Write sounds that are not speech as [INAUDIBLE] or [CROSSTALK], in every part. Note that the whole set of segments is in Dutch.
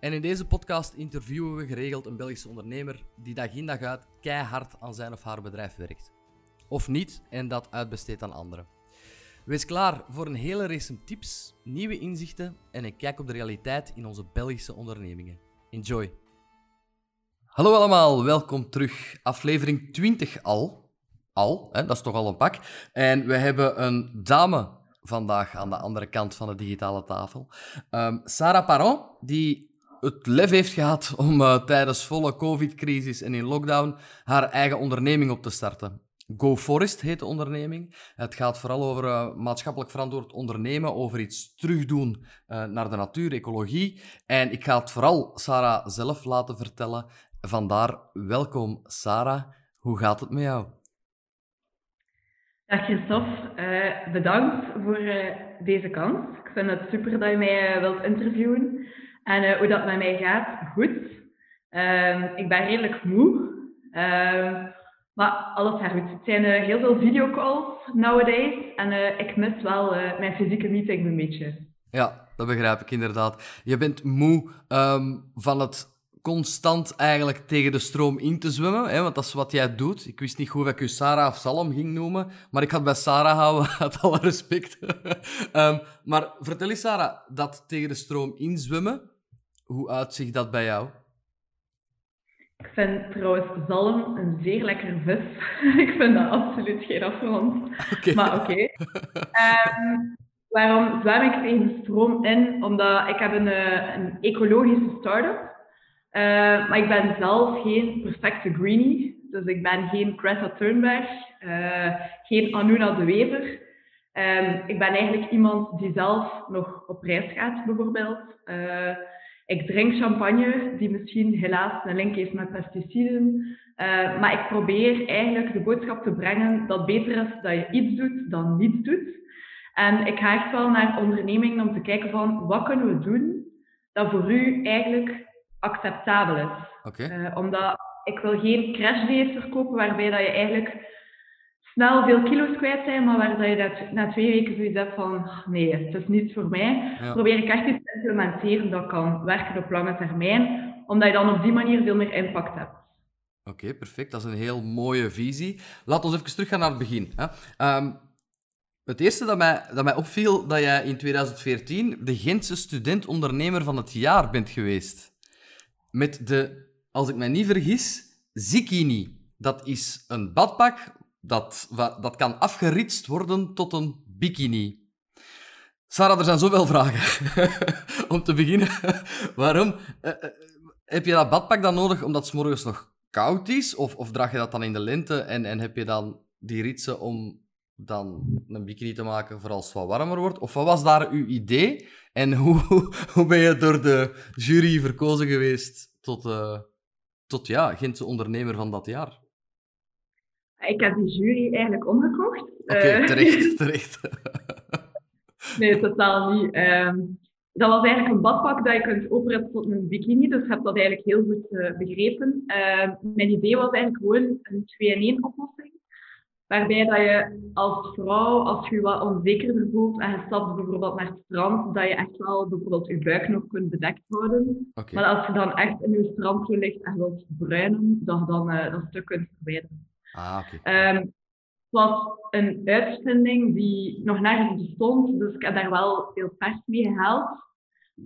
En in deze podcast interviewen we geregeld een Belgische ondernemer die dag in dag uit keihard aan zijn of haar bedrijf werkt. Of niet en dat uitbesteedt aan anderen. Wees klaar voor een hele race tips, nieuwe inzichten en een kijk op de realiteit in onze Belgische ondernemingen. Enjoy! Hallo allemaal, welkom terug. Aflevering 20 al. Al, hè, dat is toch al een pak. En we hebben een dame vandaag aan de andere kant van de digitale tafel. Um, Sarah Paron, die het lef heeft gehad om uh, tijdens volle covid-crisis en in lockdown haar eigen onderneming op te starten. Go Forest heet de onderneming. Het gaat vooral over uh, maatschappelijk verantwoord ondernemen, over iets terugdoen uh, naar de natuur, ecologie. En ik ga het vooral Sarah zelf laten vertellen. Vandaar welkom, Sarah. Hoe gaat het met jou? Dag Christophe, bedankt voor deze kans. Ik vind het super dat je mij wilt interviewen. En uh, hoe dat met mij gaat, goed. Uh, ik ben redelijk moe. Uh, maar alles gaat goed. Het zijn uh, heel veel videocalls nowadays. En uh, ik mis wel mijn fysieke meeting een beetje. Ja, dat begrijp ik inderdaad. Je bent moe um, van het constant eigenlijk tegen de stroom in te zwemmen, hè, want dat is wat jij doet. Ik wist niet of ik u Sarah of Salom ging noemen, maar ik had bij Sarah houden, [LAUGHS] uit alle respect. maar vertel eens, Sarah, dat tegen de stroom inzwemmen, hoe uitziet dat bij jou? Ik vind trouwens zalm een zeer lekker vis. [LAUGHS] ik vind dat absoluut geen afgrond. Okay. Maar oké. Okay. um, waarom zwem ik tegen de stroom in? Omdat ik heb een, eh, een ecologische start-up. Uh, maar ik ben zelf geen perfecte greenie. Dus ik ben geen Greta Thunberg, uh, geen Anuna de Wever. Um, ik ben eigenlijk iemand die zelf nog op reis gaat, bijvoorbeeld. Uh, ik drink champagne, die misschien helaas een link heeft met pesticiden. Uh, maar ik probeer eigenlijk de boodschap te brengen dat het beter is dat je iets doet dan niets doet. En ik ga echt wel naar ondernemingen om te kijken van wat kunnen we doen dat voor u eigenlijk acceptabel is. Okay. Uh, omdat ik wil geen crash verkopen waarbij dat je eigenlijk snel veel kilo's kwijt zijn, maar waar je dat na twee weken zoiets hebt van nee, het is niet voor mij, ja. probeer ik echt iets te implementeren dat kan werken op lange termijn, omdat je dan op die manier veel meer impact hebt. Oké, okay, perfect. Dat is een heel mooie visie. Laten we even teruggaan naar het begin. Hè. Um, het eerste dat mij, dat mij opviel, dat jij in 2014 de Gentse student-ondernemer van het jaar bent geweest. Met de, als ik mij niet vergis, Zikini. Dat is een badpak dat, dat kan afgeritst worden tot een bikini. Sarah, er zijn zoveel vragen. [LAUGHS] Om te beginnen, [LAUGHS] waarom uh, uh, heb je dat badpak dan nodig omdat het morgens nog koud is? Of, of draag je dat dan in de lente en, en heb je dan die ritsen om dan een bikini te maken voor als het wat warmer wordt? Of wat was daar uw idee? En hoe, [LAUGHS] hoe ben je door de jury verkozen geweest tot, uh, tot ja, Gentse ondernemer van dat jaar? Ik heb die jury eigenlijk omgekocht. Oké, okay, terecht, [LAUGHS] terecht. nee, totaal niet. Um, dat was eigenlijk een badpak dat je kunt opretten tot een bikini, dus ik heb dat eigenlijk heel goed uh, begrepen. Uh, mijn idee was eigenlijk gewoon een 2-in-1 oplossing. Waarbij dat je als vrouw, als je je wat onzekerder voelt en je stapt bijvoorbeeld naar het strand, dat je echt wel bijvoorbeeld je buik nog kunt bedekt houden. Okay. Maar als je dan echt in je strandje ligt en wilt bruinen, dat je dan uh, dat stuk kunt verwijderen. Ah, okay. um, het was een uitvinding die nog nergens bestond, dus ik heb daar wel veel pers mee gehaald.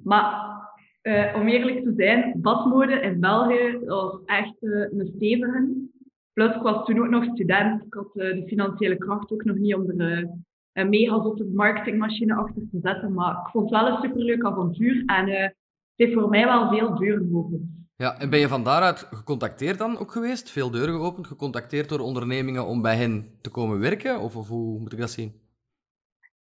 Maar uh, om eerlijk te zijn, badmode in België was echt uh, een stevige. Plus, ik was toen ook nog student. Ik had uh, de financiële kracht ook nog niet om er een mega zotte marketingmachine achter te zetten. Maar ik vond het wel een superleuk avontuur en het heeft voor mij wel veel deuren geopend. Ja, en ben je van daaruit gecontacteerd dan ook geweest? Veel deuren geopend, gecontacteerd door ondernemingen om bij hen te komen werken? Of, of hoe moet ik dat zien?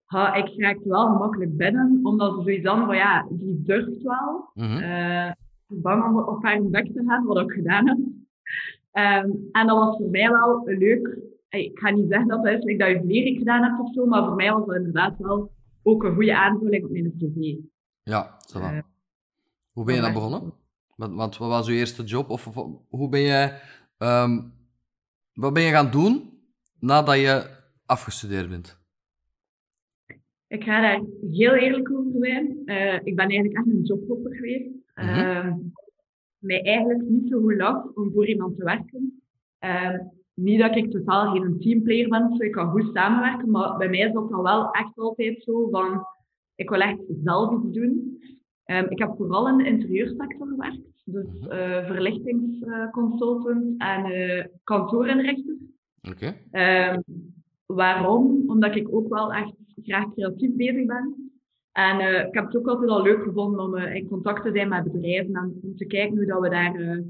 Ha, ik raakte wel gemakkelijk binnen, omdat ze zoiets dan van ja, die durft wel. Mm -hmm. uh, bang om op haar bek te gaan, wat ik gedaan heb. Ehm, en dat was voor mij wel leuk. Ik ga niet zeggen dat dat is dat je gedaan hebt of zo, maar voor mij was dat inderdaad wel ook een goede aanvulling op mijn cv. Ja, zo uh, Hoe ben je dan begonnen? Want, wat was je eerste job? Of, hoe ben je, ehm, wat ben je gaan doen nadat je afgestudeerd bent? Ik ga daar heel eerlijk over zijn. Uh, ik ben eigenlijk echt een jobhopper geweest. Mm -hmm. mij eigenlijk niet zo goed lag om voor iemand te werken. Uh, niet dat ik totaal geen teamplayer ben, zo ik kan goed samenwerken, maar bij mij is dat dan wel echt altijd zo van, ik wil echt zelf iets doen. Um, ik heb vooral in de interieursector gewerkt, dus uh, verlichtingsconsultant en uh, kantoorinrichter. Oké. Okay. Um, waarom? Omdat ik ook wel echt graag creatief bezig ben. En uh, ik heb het ook altijd al leuk gevonden om in contact te zijn met bedrijven en om te kijken hoe dat we daar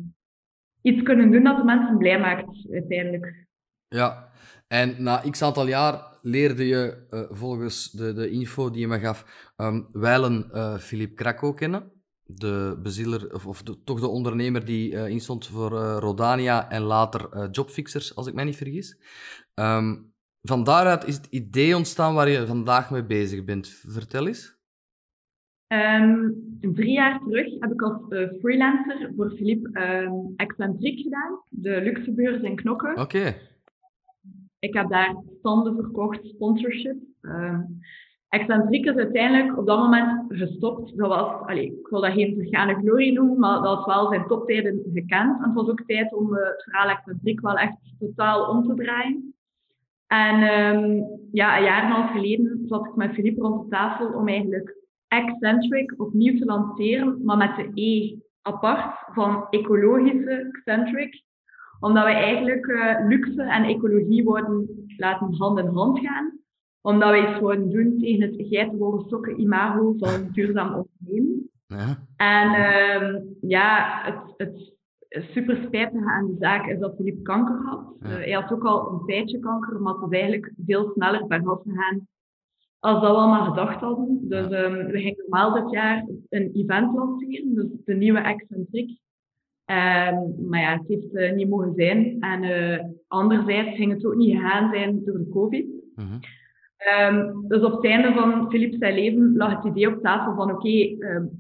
iets kunnen doen dat de mensen blij maakt uiteindelijk. Ja, en na x aantal jaar leerde je volgens de, de info die je me gaf, um, wijlen Philippe Krakow kennen. De bezieler, of, of de, toch de ondernemer die instond voor Rodania en later Jobfixers, als ik mij niet vergis. Um, van daaruit is het idee ontstaan waar je vandaag mee bezig bent. Vertel eens. Um, drie jaar terug heb ik als uh, freelancer voor Philippe Excentriek gedaan, de luxebeurs in Knokken. Oké. Okay. Ik heb daar standen verkocht, sponsorship. Excentriek is uiteindelijk op dat moment gestopt. Dat was, allez, ik wil dat geen vergane glorie noemen, maar dat was wel zijn toptijden gekend. En het was ook tijd om uh, het verhaal Excentriek wel echt totaal om te draaien. En um, ja, een jaar en een half geleden zat ik met Philippe rond de tafel om eigenlijk Eccentric opnieuw te lanceren, maar met de E apart van ecologische Eccentric. Omdat we eigenlijk uh, luxe en ecologie worden laten hand in hand gaan. Omdat we iets worden doen tegen het geitenwolle sokken imago van duurzaam ondernemen. Ja. En um, ja, het, het super spijtig aan de zaak is dat Philippe kanker had. Uh, hij had ook al een tijdje kanker, maar het is eigenlijk veel sneller bergaf gegaan als dat we allemaal gedacht hadden. Dus um, we gingen normaal dit jaar een event lanceren, dus de nieuwe Excentric. Um, maar ja, het heeft uh, niet mogen zijn. En uh, anderzijds ging het ook niet gegaan zijn door de COVID. Mm -hmm. um, dus op het einde van Philippe zijn leven lag het idee op tafel van oké, okay,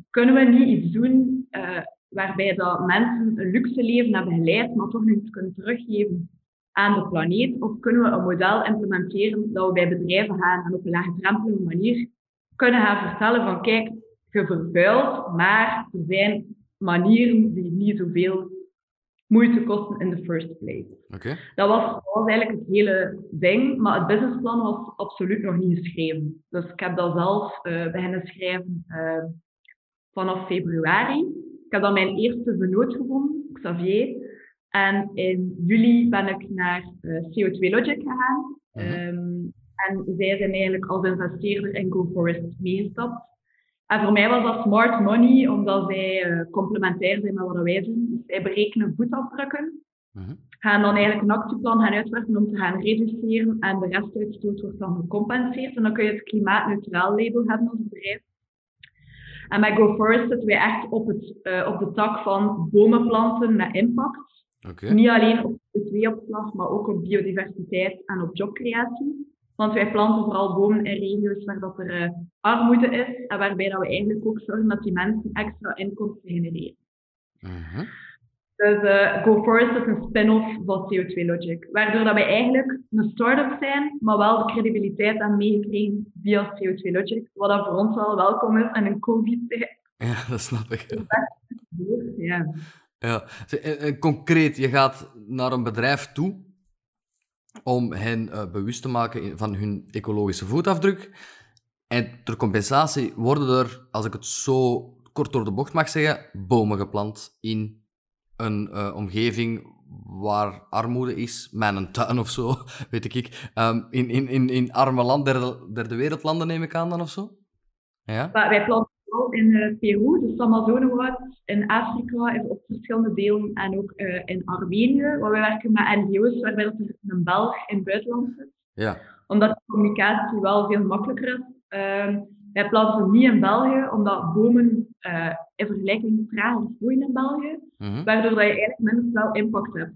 kunnen we niet iets doen uh, waarbij dat mensen een luxe leven hebben geleid, maar toch nog iets kunnen teruggeven aan de planeet? Of kunnen we een model implementeren dat we bij bedrijven gaan en op een laagdrempelige manier kunnen gaan vertellen van kijk, je vervuilt, maar er zijn manieren die niet zoveel moeite kosten in the first place. Okay. Dat, was, dat was eigenlijk het hele ding, maar het businessplan was absoluut nog niet geschreven. Dus ik heb dat zelf uh, beginnen schrijven uh, vanaf februari. Ik heb dan mijn eerste vernoot gevonden, Xavier. En in juli ben ik naar uh, eh, CO2 Logic gegaan. -huh. um, en zij zijn eigenlijk als investeerder in GoForest meegestapt. En voor mij was dat smart money, omdat zij uh, complementair zijn met wat wij doen. Dus zij berekenen voetafdrukken. -huh. Gaan dan eigenlijk een actieplan gaan uitwerken om te gaan reduceren. En de restuitstoot wordt dan gecompenseerd. En dan kun je het klimaatneutraal label hebben als bedrijf. En met GoForest zitten wij echt op, het, uh, op de tak van bomen planten met impact. Okay. Niet alleen op CO2-opslag, maar ook op biodiversiteit en op jobcreatie. Want wij planten vooral bomen in regio's waar dat er uh, armoede is en waarbij dat we eigenlijk ook zorgen dat die mensen extra inkomsten genereren. -huh. Dus uh, GoForest is een spin-off van CO2 Logic, waardoor dat wij eigenlijk een start-up zijn, maar wel de credibiliteit aan meegekregen via CO2 Logic, wat dat voor ons wel welkom is in een COVID-tijd. Ja, [LAUGHS] dat snap ik. Ja. ja. En, concreet, je gaat naar een bedrijf toe om hen uh, bewust te maken van hun ecologische voetafdruk. En ter compensatie worden er, als ik het zo kort door de bocht mag zeggen, bomen geplant in een uh, omgeving waar armoede is, een tuin of zo, [LAUGHS] weet ik. Um, in, in, in, in arme land, derde, derde wereldlanden neem ik aan dan of zo? Ja? Maar wij planten in uh, Peru, dus Amazonewoud, in Afrika, op verschillende delen en ook uh, in Armenië, waar we werken met NGO's, waarbij er een Belg in het buitenland zit. Ja. Omdat de communicatie wel veel makkelijker is. Uh, wij planten niet in België, omdat bomen uh, in vergelijking trager groeien in België, mhm. waardoor dat je eigenlijk minder snel impact hebt.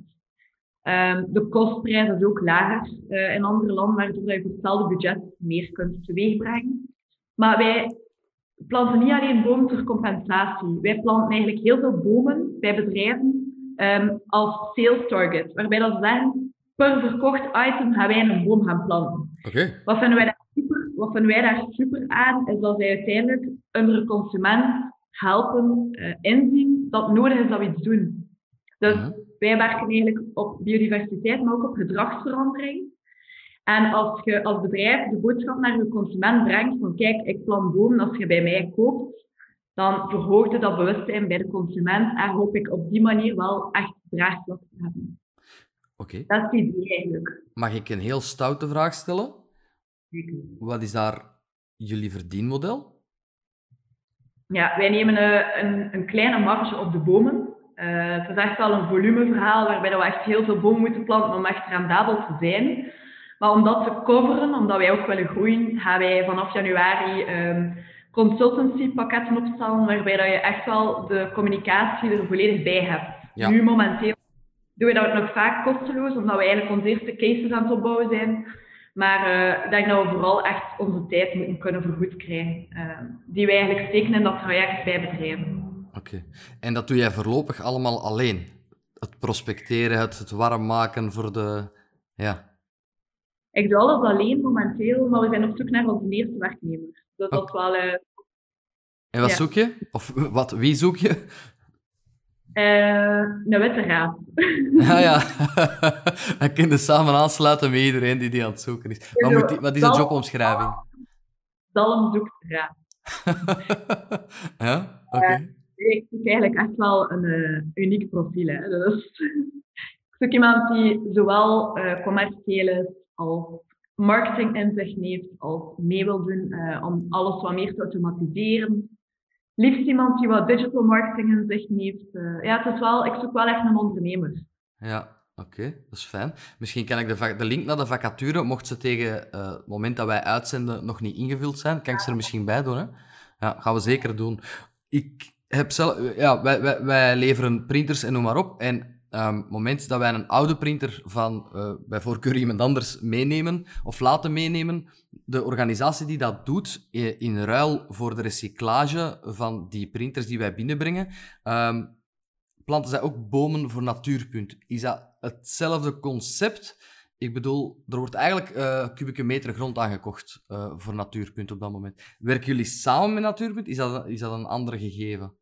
Um, de kostprijs is ook lager uh, in andere landen, waardoor je voor hetzelfde budget meer kunt teweegbrengen. Maar wij planten niet alleen bomen ter compensatie. Wij planten eigenlijk heel veel bomen bij bedrijven um, als sales target, waarbij dat zeggen, per verkocht item gaan wij een boom gaan planten. Okay. Wat vinden wij daar super, wat vinden wij daar super aan, is dat zij uiteindelijk een consument helpen uh, inzien dat het nodig is dat we iets doen. Dus wij werken eigenlijk op biodiversiteit, maar ook op gedragsverandering. En als je als bedrijf de boodschap naar je consument brengt van kijk, ik plant bomen als je bij mij koopt, dan verhoogt je dat bewustzijn bij de consument en hoop ik op die manier wel echt draagvlak te hebben. Oké. Dat is het idee eigenlijk. Mag ik een heel stoute vraag stellen? Wat is daar jullie verdienmodel? Ja, wij nemen een, een, een kleine marge op de bomen. Uh, het is echt wel een volumeverhaal waarbij we echt heel veel bomen moeten planten om echt rendabel te zijn. Maar om dat te coveren, omdat wij ook willen groeien, gaan wij vanaf januari um, consultancypakketten opstellen, waarbij dat je echt wel de communicatie er volledig bij hebt. Nu momenteel doen we dat nog vaak kosteloos, omdat we eigenlijk onze eerste cases aan het opbouwen zijn. Maar uh, ik denk dat we vooral echt onze tijd moeten kunnen vergoed krijgen. Uh, die wij eigenlijk steken in dat traject bij bedrijven. Oké. En dat doe jij voorlopig allemaal alleen? Het prospecteren, het, het warm maken voor de... Ja. Ik doe alles alleen momenteel, maar we zijn op zoek naar onze eerste werknemer. Dus dat wel... Uh, en wat zoek je? Of wat, wie zoek je? Uh, een witte raad. [LAUGHS] Ja, [LAUGHS] ja. Dan kun je samen aansluiten met iedereen die die aan het zoeken is. Wat, moet die, wat is de jobomschrijving? Zalm zoekt raad. [LAUGHS] ja, oké. Okay. Uh, ik zoek eigenlijk echt wel een uh, uniek profiel. Hè. Dus, ik zoek iemand die zowel commercieel is als marketing in zich als mee wil doen om alles wat meer te automatiseren liefst iemand die wat digital marketing in zich. Uh, ja, het is wel, ik zoek wel echt een ondernemer. Ja, oké, dat is fijn. Misschien kan ik de, de, link naar de vacature, mocht ze tegen uh, het moment dat wij uitzenden nog niet ingevuld zijn, kan ik ze er misschien bij doen. Hè? Ja, gaan we zeker doen. Ik heb zelf, ja, wij, wij, wij leveren printers en noem maar op. En um, moment dat wij een oude printer van uh, bij voorkeur iemand anders meenemen of laten meenemen, de organisatie die dat doet, in ruil voor de recyclage van die printers die wij binnenbrengen, um, planten zij ook bomen voor Natuurpunt. Is dat hetzelfde concept? Ik bedoel, er wordt eigenlijk uh, kubieke meter grond aangekocht voor Natuurpunt op dat moment. Werken jullie samen met Natuurpunt? Is dat, is dat een andere gegeven?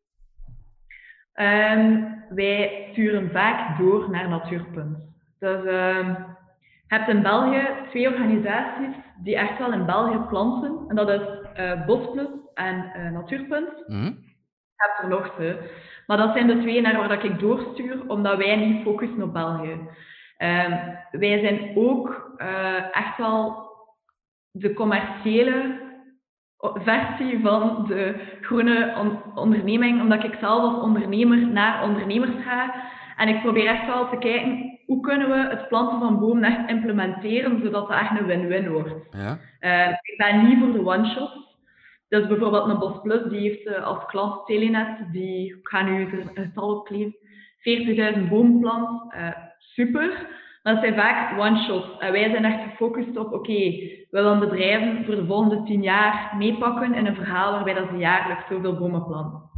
Um, wij sturen vaak door naar Natuurpunt. Dus uh, je hebt in België twee organisaties die echt wel in België planten. En dat is uh, Bosplus en uh, Natuurpunt. Mm Je hebt er nog twee. Maar dat zijn de twee naar waar ik doorstuur, omdat wij niet focussen op België. Uh, wij zijn ook uh, echt wel de commerciële versie van de groene onderneming, omdat ik zelf als ondernemer naar ondernemers ga. En ik probeer echt wel te kijken, hoe kunnen we het planten van bomen echt implementeren, zodat het echt een win-win wordt. Ja. Uh, ik ben niet voor de one-shots. Dus bijvoorbeeld een Bos Plus, die heeft uh, als klant Telenet, die, ik ga nu een getal opkleven, 40.000 bomen plant. Uh, super. Dat zijn vaak one-shots. En wij zijn echt gefocust op, oké, we willen bedrijven voor de volgende tien jaar meepakken in een verhaal waarbij dat ze jaarlijks zoveel bomen planten.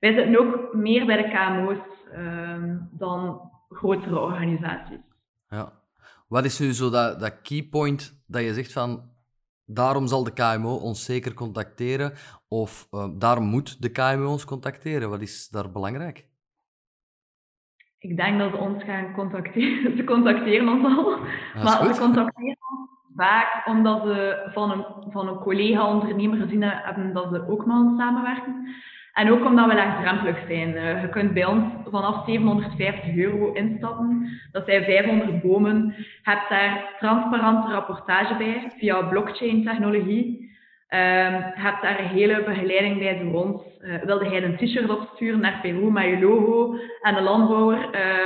Wij zitten ook meer bij de KMO's ehm, dan grotere organisaties. Ja. Wat is nu zo dat, dat keypoint dat je zegt van, daarom zal de KMO ons zeker contacteren, of uh, daarom moet de KMO ons contacteren? Wat is daar belangrijk? Ik denk dat ze ons gaan contacteren. [LAUGHS] Ze contacteren ons al. [LAUGHS] maar ze contacteren ons vaak omdat ze van een, van een collega-ondernemer gezien hebben dat ze ook met ons samenwerken. En ook omdat we laagdrempelig zijn. Uh, je kunt bij ons vanaf 750 euro instappen. Dat zijn 500 bomen. Je hebt daar transparante rapportage bij via blockchain-technologie. Um, je hebt daar een hele begeleiding bij door ons. Uh, wilde hij een t-shirt opsturen naar Peru met je logo en de landbouwer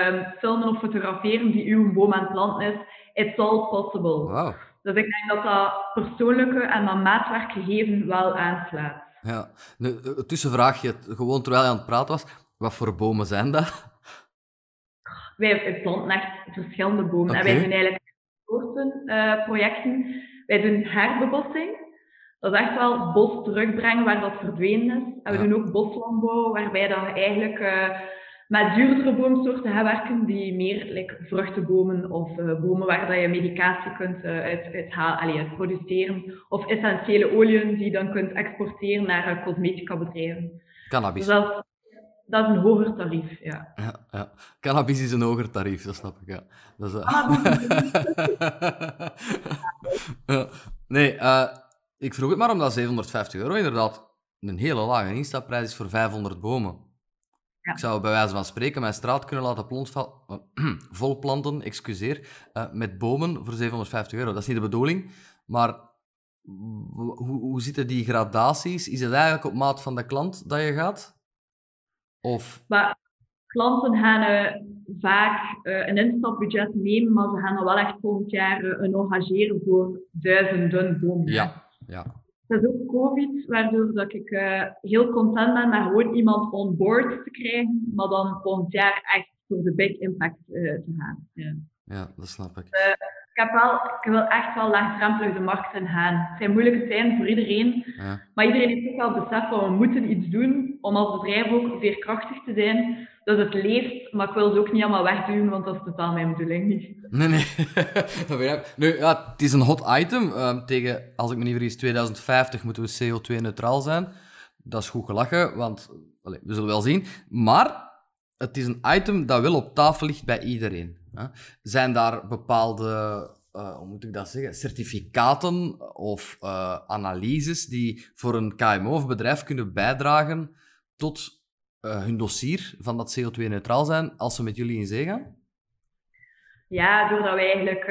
um, filmen of fotograferen die uw boom aan het planten is. It's all possible. Wow. Dus ik denk dat dat persoonlijke en dat maatwerkgegeven wel aanslaat. Ja, nu, een tussenvraagje, gewoon terwijl je aan het praten was. Wat voor bomen zijn dat? Wij planten echt verschillende bomen. En wij doen eigenlijk soorten uh, projecten. Wij doen herbebossing. Dat is echt wel bos terugbrengen waar dat verdwenen is. En we doen ook boslandbouw, waarbij dan eigenlijk uh, met duurdere boomsoorten gaan werken, die meer like, vruchtenbomen of uh, bomen waar dat je medicatie kunt uh, uit, uit, allee, uit, produceren. Of essentiële oliën die je dan kunt exporteren naar cosmetica bedrijven. Cannabis. Dus dat, dat, is een hoger tarief, ja. ja. Ja, Cannabis is een hoger tarief, dat snap ik, ja. Dat is. [LAUGHS] Nee, ik vroeg het maar omdat 750 euro inderdaad een hele lage instapprijs is voor 500 bomen. Ik zou bij wijze van spreken mijn straat kunnen laten plantval, [CLEARS THROAT] volplanten, excuseer, uh, met bomen voor 750 euro. Dat is niet de bedoeling, maar hoe, hoe zitten die gradaties? Is het eigenlijk op maat van de klant dat je gaat? Of... Maar klanten gaan uh, vaak uh, een instapbudget nemen, maar ze gaan dan wel echt volgend jaar een engageren voor duizenden bomen. Ja, ja. Dat is ook COVID, waardoor dat ik uh, heel content ben met gewoon iemand on board te krijgen, maar dan volgend jaar echt voor de big impact uh, te gaan. Ja. ja, dat snap ik. Ik, heb wel, ik wil echt wel laagdrempelig de markt in gaan. Het zijn moeilijke tijden voor iedereen, ja. maar iedereen heeft ook wel besef van we moeten iets doen om als bedrijf ook veerkrachtig te zijn dat het leeft, maar ik wil ze ook niet allemaal wegduwen, want dat is totaal mijn bedoeling niet. Nee, nee. [LAUGHS] nu, ja, het is een hot item. Uh, tegen, als ik me niet vergis, 2050 moeten we CO2-neutraal zijn. Dat is goed gelachen, want allez, we zullen wel zien. Maar het is een item dat wel op tafel ligt bij iedereen. Hè. Zijn daar bepaalde uh, hoe moet ik dat zeggen, certificaten of uh, analyses die voor een KMO of bedrijf kunnen bijdragen tot uh, hun dossier van dat CO2-neutraal zijn als ze met jullie in zee gaan? Ja, doordat wij eigenlijk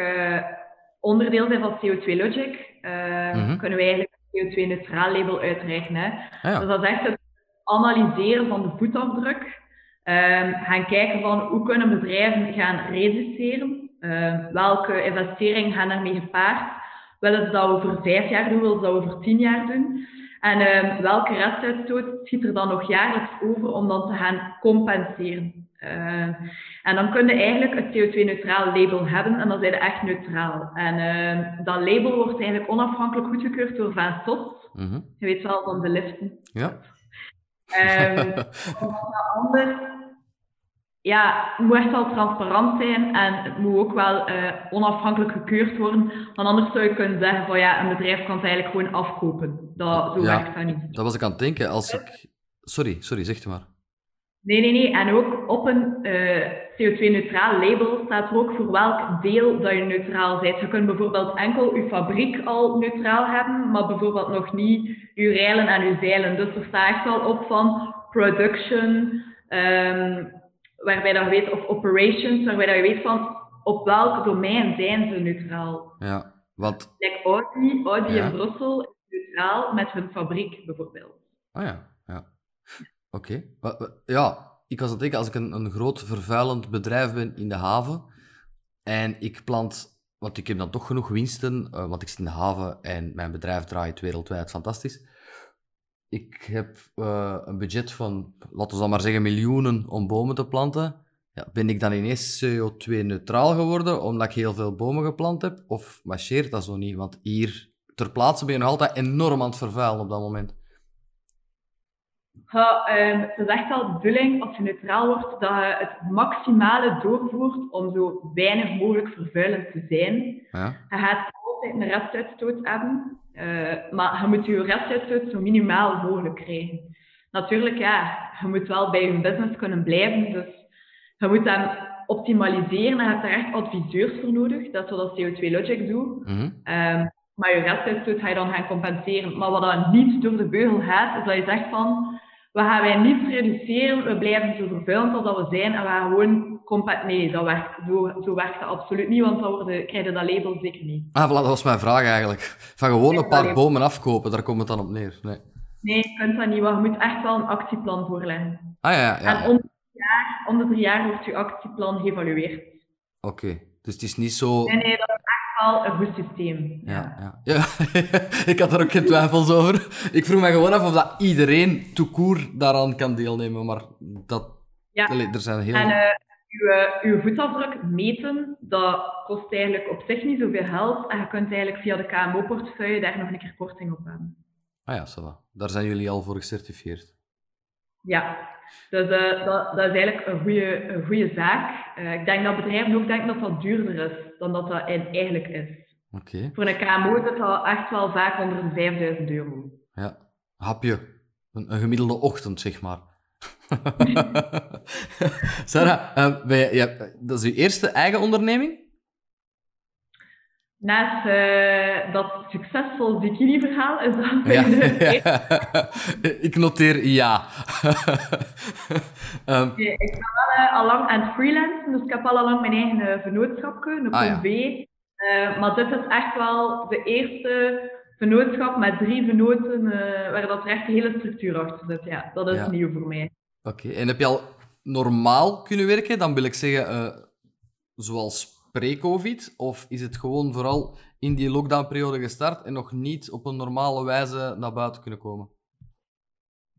onderdeel zijn van CO2 Logic, mm-hmm. kunnen wij eigenlijk een CO2-neutraal label uitreiken. Hè. Ah, ja. Dus dat is echt het analyseren van de voetafdruk. Um, gaan kijken van hoe kunnen bedrijven gaan reduceren. Uh, welke investeringen gaan ermee gepaard. Willen ze dat over vijf jaar doen, willen ze dat over tien jaar doen. En uh, welke restuitstoot schiet er dan nog jaarlijks over om dan te gaan compenseren? Uh, en dan kun je eigenlijk het CO2-neutraal label hebben en dan zijn ze echt neutraal. En uh, dat label wordt eigenlijk onafhankelijk goedgekeurd door Van Sot. Mm -hmm. Je weet wel van de liften. Ja. [LAUGHS] Um, anders ja, het moet echt wel transparant zijn en het moet ook wel uh, onafhankelijk gekeurd worden. Want anders zou je kunnen zeggen van ja, een bedrijf kan het eigenlijk gewoon afkopen. Dat, zo ja, werkt dat niet. Dat was ik aan het denken. Als ik... Sorry, sorry, zeg maar. Nee, nee, nee. En ook op een uh, CO2-neutraal label staat er ook voor welk deel dat je neutraal bent. Je kunt bijvoorbeeld enkel je fabriek al neutraal hebben, maar bijvoorbeeld nog niet je reilen en je zeilen. Dus er staat echt wel op van production, um, waarbij dat je weet, of operations, waarbij dat je weet van op welk domein zijn ze neutraal. Ja, want... Like Audi, Audi ja. in Brussel is neutraal met hun fabriek bijvoorbeeld. Ah ja, ja. Oké. Okay. Ja, ik was aan het denken, als ik een, een groot vervuilend bedrijf ben in de haven en ik plant want ik heb dan toch genoeg winsten, uh, want ik zit in de haven en mijn bedrijf draait wereldwijd fantastisch ik heb uh, een budget van, laten we dan maar zeggen, miljoenen om bomen te planten. Ja, ben ik dan ineens CO2-neutraal geworden omdat ik heel veel bomen geplant heb? Of marcheert dat zo niet? Want hier ter plaatse ben je nog altijd enorm aan het vervuilen op dat moment. Ja, um, het is echt de bedoeling, als je neutraal wordt, dat je het maximale doorvoert om zo weinig mogelijk vervuilend te zijn. Ja. Je gaat altijd een restuitstoot hebben. Uh, maar je moet je restuitstoot zo minimaal mogelijk krijgen. Natuurlijk, ja, je moet wel bij je business kunnen blijven. Dus je moet hem optimaliseren en je hebt daar echt adviseurs voor nodig. Dat is wat CO2 Logic doet. Mm -hmm. um, maar je restuitstoot ga je dan gaan compenseren. Maar wat dan niet door de beugel gaat, is dat je zegt van we gaan wij niet reduceren, we blijven zo vervuilend als dat we zijn en we gaan gewoon compact. Nee, dat werkt, zo, zo werkt dat absoluut niet, want dan worden, krijg je dat label zeker niet. Ah, voilà, dat was mijn vraag eigenlijk. Van gewoon een paar bomen afkopen, daar komt het dan op neer. Nee, nee je kunt dat niet, want je moet echt wel een actieplan voorleggen. Ah ja, ja. En om drie jaar, om de drie jaar wordt je actieplan geëvalueerd. Oké, okay. dus het is niet zo. Nee, nee, dat wel een goed systeem. Ja, ja. ja. [LAUGHS] ik had er ook geen twijfels over. Ik vroeg me gewoon af of dat iedereen toekoer daaraan kan deelnemen, maar dat... Ja. er zijn heel... En, uh, uw, uw voetafdruk meten, dat kost eigenlijk op zich niet zoveel geld. En je kunt eigenlijk via de KMO-portefeuille daar nog een keer korting op hebben. Ah ja, zo. Daar zijn jullie al voor gecertificeerd. Ja, dus uh, dat, dat, is eigenlijk een goede, een goede zaak. Uh, ik denk dat bedrijven ook denken dat dat duurder is dan dat dat eigenlijk is. Okay. Voor een KMO zit dat echt wel vaak onder de 5000 euro. Ja, hapje. Een, een gemiddelde ochtend, zeg maar. [LAUGHS] [LAUGHS] Sarah, uh, ja, dat is uw eerste eigen onderneming? Naast uh, dat succesvol bikini-verhaal is dat ja, [LAUGHS] [LAUGHS] Ik noteer ja. [LAUGHS] um. ik ben wel uh, al lang aan het freelancen, dus ik heb al lang mijn eigen uh, vennootschapje, een ah, ja. maar dit is echt wel de eerste vennootschap met drie vennoten waar dat echt een hele structuur achter zit. Ja, dat is nieuw voor mij. Oké, en heb je al normaal kunnen werken? Dan wil ik zeggen, zoals pre-COVID? Of is het gewoon vooral in die lockdownperiode gestart en nog niet op een normale wijze naar buiten kunnen komen?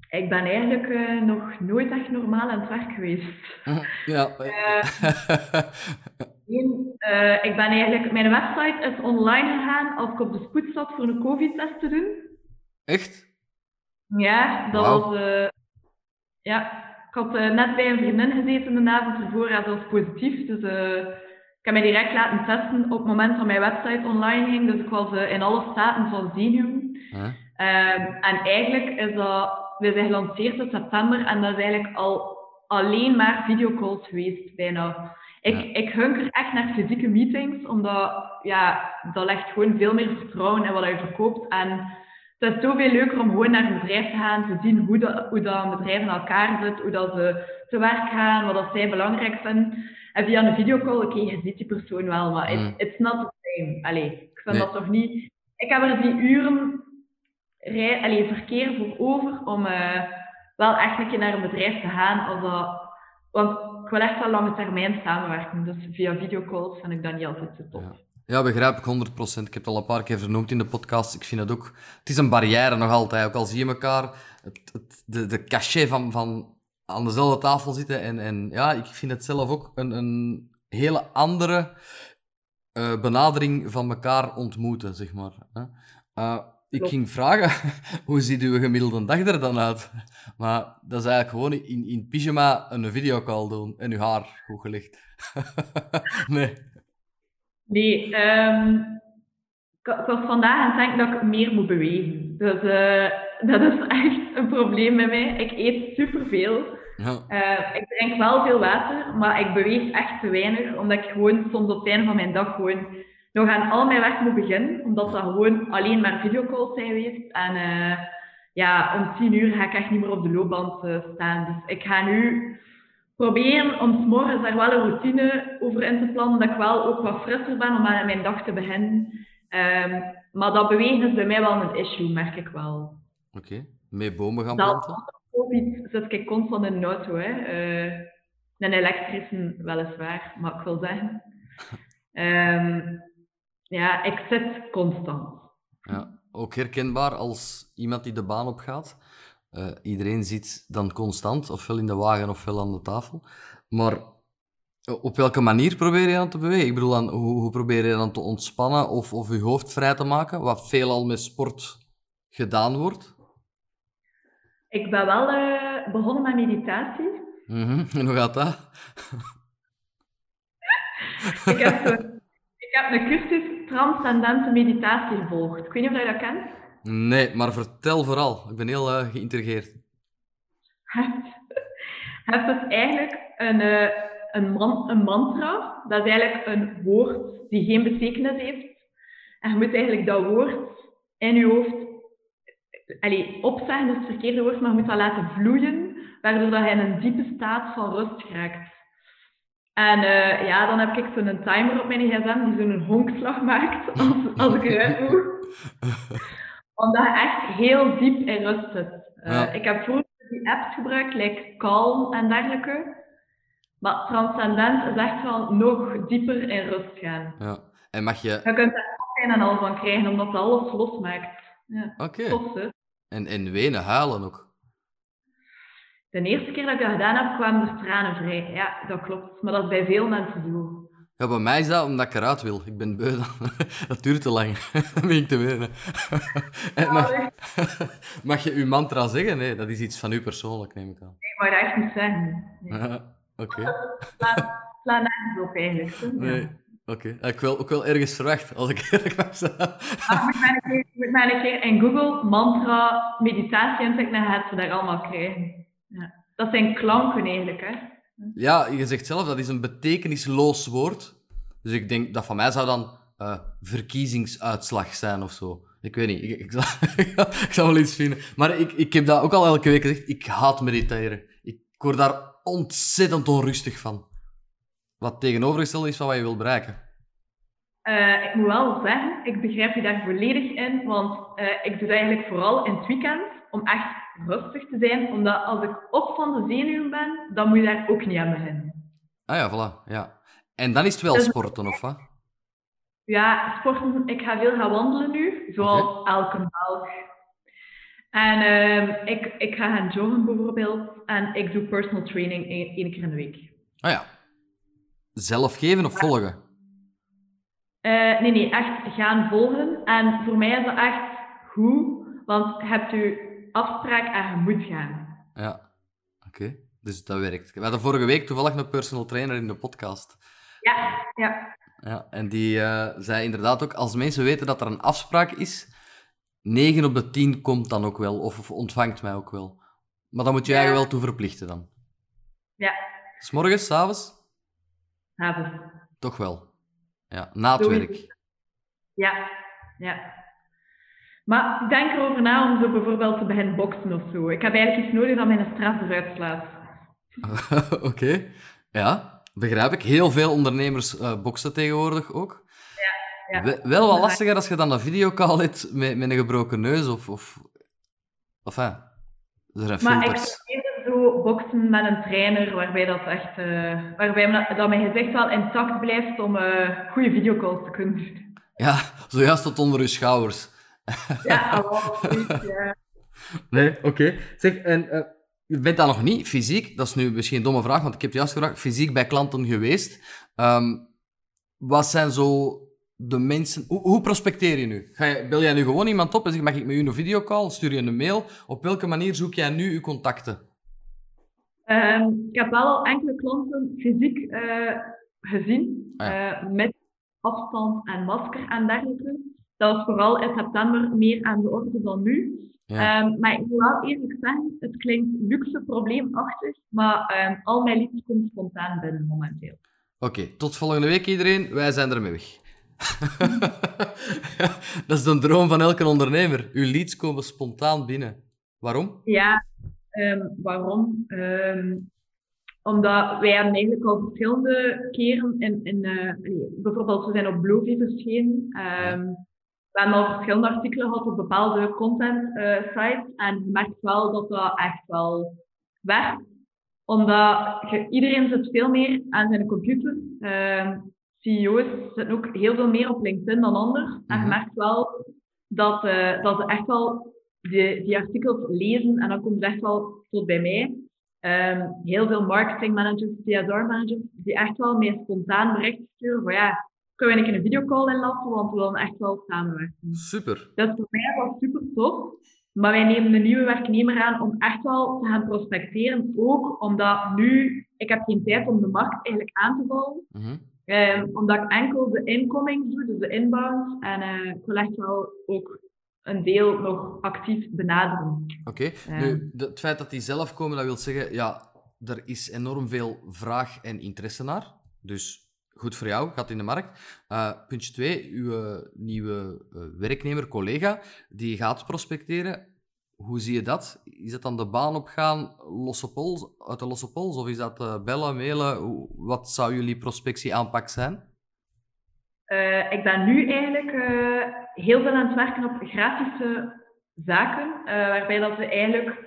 Ik ben eigenlijk uh, nog nooit echt normaal aan het werk geweest. [LAUGHS] Ja. Uh, ik ben eigenlijk, mijn website is online gegaan als ik op de spoed zat voor een COVID-test te doen. Echt? Ja, dat wow. was. ja, ik had net bij een vriendin gezeten de avond ervoor en dat was positief. Dus heb mij direct laten testen op het moment dat mijn website online ging. Dus ik was uh, in alle staten van zenuwen. Ehm, en eigenlijk is dat, we zijn gelanceerd in september en dat is eigenlijk al alleen maar videocalls geweest, bijna. Ik, ik hunker echt naar fysieke meetings, omdat ja, dat legt gewoon veel meer vertrouwen in wat je verkoopt. En het is zoveel leuker om gewoon naar een bedrijf te gaan, te zien hoe, dat, hoe dat een bedrijf in elkaar zit, hoe dat ze te werk gaan, wat dat zij belangrijk vinden. En via een videocall, oké, je ziet die persoon wel, maar it's, mm. it's not the same. Allee, ik vind dat toch niet... Ik heb er die uren rij, allee, verkeer voor over om uh, wel echt een keer naar een bedrijf te gaan. Als dat, want ik wil echt wel lange termijn samenwerken. Dus via videocalls vind ik dat niet altijd zo tof. Ja. Ja, begrijp ik 100%. Ik heb het al een paar keer vernoemd in de podcast. Ik vind het ook... Het is een barrière nog altijd. Ook al zie je elkaar, het, het, de, de cachet van, van aan dezelfde tafel zitten. En, en ja, ik vind het zelf ook een, een hele andere uh, benadering van elkaar ontmoeten, zeg maar. Uh, ik ging vragen, [LAUGHS] hoe ziet uw gemiddelde dag er dan uit? Maar dat is eigenlijk gewoon in, in pyjama een videocall doen en uw haar goed gelegd. [LAUGHS] nee. Nee, um, ik, was vandaag aan het denken dat ik meer moet bewegen. Dus uh, dat is echt een probleem bij mij. Ik eet superveel. Ja. Uh, ik drink wel veel water, maar ik beweeg echt te weinig, omdat ik gewoon soms op het einde van mijn dag gewoon nog aan al mijn werk moet beginnen, omdat dat gewoon alleen maar videocalls zijn geweest. En uh, ja, om tien uur ga ik echt niet meer op de loopband staan. Dus ik ga nu proberen om s morgens daar wel een routine over in te plannen, dat ik wel ook wat frisser ben om aan mijn dag te beginnen. Um, maar dat bewegen is bij mij wel een issue, merk ik wel. Oké, okay. met bomen gaan planten? COVID zit ik constant in een auto. Hè. Uh, een elektrische weliswaar, maar ik wil zeggen. Um, [LAUGHS] ja, ik zit constant. Ja, ook herkenbaar als iemand die de baan op gaat. Uh, iedereen zit dan constant, ofwel in de wagen ofwel aan de tafel. Maar eh, op welke manier probeer je dan te bewegen? Ik bedoel, dan, hoe, hoe, probeer je dan te ontspannen of, of je hoofd vrij te maken? Wat veelal met sport gedaan wordt. Ik ben wel uh, begonnen met meditatie. Mm -hmm. En hoe gaat dat? [LAUGHS] ik, heb zo, ik heb een cursus transcendente meditatie gevolgd. Ik weet niet of je dat kent. Nee, maar vertel vooral. Ik ben heel uh, geïntrigeerd. [LAUGHS] Het is eigenlijk een, uh, een, man, een mantra. Dat is eigenlijk een woord die geen betekenis heeft. En je moet eigenlijk dat woord in je hoofd allee, opzeggen is het verkeerde woord, maar je moet dat laten vloeien, waardoor dat je in een diepe staat van rust raakt. En uh, ja, dan heb ik zo'n timer op mijn gsm die zo'n honkslag maakt [LAUGHS] als, als ik eruit moet. Omdat je echt heel diep in rust zit. Uh, Ik heb vroeger die apps gebruikt, like Calm en dergelijke. Maar Transcendent is echt wel nog dieper in rust gaan. Ja. En mag je... Je kunt er geen en al van krijgen, omdat het alles losmaakt. Ja. Oké. Okay. En, en wenen, huilen ook? De eerste keer dat ik dat gedaan heb, kwamen er tranen vrij. Ja, dat klopt. Maar dat is bij veel mensen zo. Ja, bij mij is dat omdat ik eruit wil. Ik ben beu. Dat [LAUGHS] duurt te lang. Dan ben ik te wenen. [LAUGHS] mag, [LAUGHS] mag, je uw mantra zeggen? Nee, dat is iets van u persoonlijk, neem ik aan. Nee, maar dat echt niet zeggen. Oké. Sla nergens op eigenlijk. Nee. Oké, okay. ik wil ook wel ergens verwacht, als ik [LAUGHS] eerlijk mag zijn. Ik moet maar een keer in Google mantra meditatie en gaat ze daar allemaal krijgen. Ja. Dat zijn klanken eigenlijk, hè. Ja, je zegt zelf, dat is een betekenisloos woord. Dus ik denk, dat van mij zou dan uh, verkiezingsuitslag zijn of zo. Ik weet niet, ik, [LAUGHS] ik, zal, ik zal wel iets vinden. Maar ik, ik heb dat ook al elke week gezegd, ik haat mediteren. Ik word daar ontzettend onrustig van. Wat tegenovergesteld is van wat je wilt bereiken. Uh, ik moet wel zeggen, ik begrijp je daar volledig in, want uh, ik doe dat eigenlijk vooral in het weekend om echt rustig te zijn. Omdat als ik op van de zenuwen ben, dan moet je daar ook niet aan beginnen. Ah ja, voilà. Ja. En dan is het wel dus, sporten, of wat? Ja, sporten. Ik ga veel gaan wandelen nu, zoals elke dag. En uh, ik, ik ga gaan joggen bijvoorbeeld. En ik doe personal training één keer in de week. Ah ja. Zelf geven of volgen? Uh, nee, nee, echt gaan volgen. En voor mij is dat echt goed, want je hebt je afspraak en je moet gaan. Ja, oké. Dus dat werkt. We hadden vorige week toevallig een personal trainer in de podcast. Ja, ja. Ja, en die uh, zei inderdaad ook, als mensen weten dat er een afspraak is, 9 op de 10 komt dan ook wel, of, of ontvangt mij ook wel. Maar dan moet je ja. eigenlijk wel toe verplichten dan. Ja. S'morgens, s'avonds? Avonds. Toch wel. Ja, na het werk. Ja, ja. Maar denk erover na om zo bijvoorbeeld te beginnen boksen of zo. Ik heb eigenlijk iets nodig dat mijn stress eruit slaat. [LAUGHS] Oké, ja, begrijp ik. Heel veel ondernemers uh, boksen tegenwoordig ook. Ja. Wel wat lastiger als je dan een videocall hebt met, met een gebroken neus of... of, of hè, er zijn maar filters. ik even zo boksen met een trainer waarbij dat echt... Uh, waarbij dat mijn gezicht wel intact blijft om uh, goede videocalls te kunnen doen. Ja, zojuist tot onder je schouders. Ja, [LAUGHS] absoluut, ja. Nee, oké. Zeg, en uh, je bent dat nog niet fysiek? Dat is nu misschien een domme vraag, want ik heb het juist gevraagd. Fysiek bij klanten geweest. Um, wat zijn zo de mensen... Hoe, hoe prospecteer je nu? Ga je, bel jij nu gewoon iemand op en zeg mag ik met u een videocall? Stuur je een mail? Op welke manier zoek jij nu je contacten? Um, ik heb wel al enkele klanten fysiek uh, gezien. Ah, ja. uh, met afstand en masker en dergelijke. Dat was vooral in september meer aan de orde dan nu. Um, maar ik moet wel eerlijk zeggen, het klinkt luxe probleemachtig, maar um, al mijn liedjes komen spontaan binnen momenteel. Oké, tot volgende week iedereen. Wij zijn ermee weg. [LAUGHS] dat is de droom van elke ondernemer. Uw leads komen spontaan binnen. Waarom? Ja, um, waarom? omdat wij eigenlijk al verschillende keren in, in uh, bijvoorbeeld we zijn op Bluevie verschenen. We hebben al verschillende artikelen gehad op bepaalde content uh, sites en je merkt wel dat dat echt wel werkt. Omdat iedereen zit veel meer aan zijn computer. CEO's zitten ook heel veel meer op LinkedIn dan anders. En je mhm. merkt wel dat, uh, dat ze echt wel die, die artikels lezen en dan komt het echt wel tot bij mij. Um, heel veel marketing managers, CSR managers, die echt wel meer spontaan berichten sturen van ja, kunnen we een videocall inlassen, want we willen echt wel samenwerken. Super. Dat is voor mij wel super tof. Maar wij nemen een nieuwe werknemer aan om echt wel te gaan prospecteren. Ook omdat nu, ik heb geen tijd om de markt eigenlijk aan te vallen. Mm omdat ik enkel de incoming doe, dus de inbound. En uh, ik wil echt wel ook een deel nog actief benaderen. Oké, okay. nu, het feit dat die zelf komen, dat wil zeggen, ja, er is enorm veel vraag en interesse naar. Dus goed voor jou, gaat in de markt. Uh, puntje 2, uw uh, nieuwe werknemer, collega, die gaat prospecteren. Hoe zie je dat? Is dat dan de baan opgaan losse pols, uit de losse pols? Of is dat uh, bellen, mailen? Wat zou jullie prospectieaanpak zijn? ik ben nu eigenlijk heel veel aan het werken op grafische zaken, waarbij dat we eigenlijk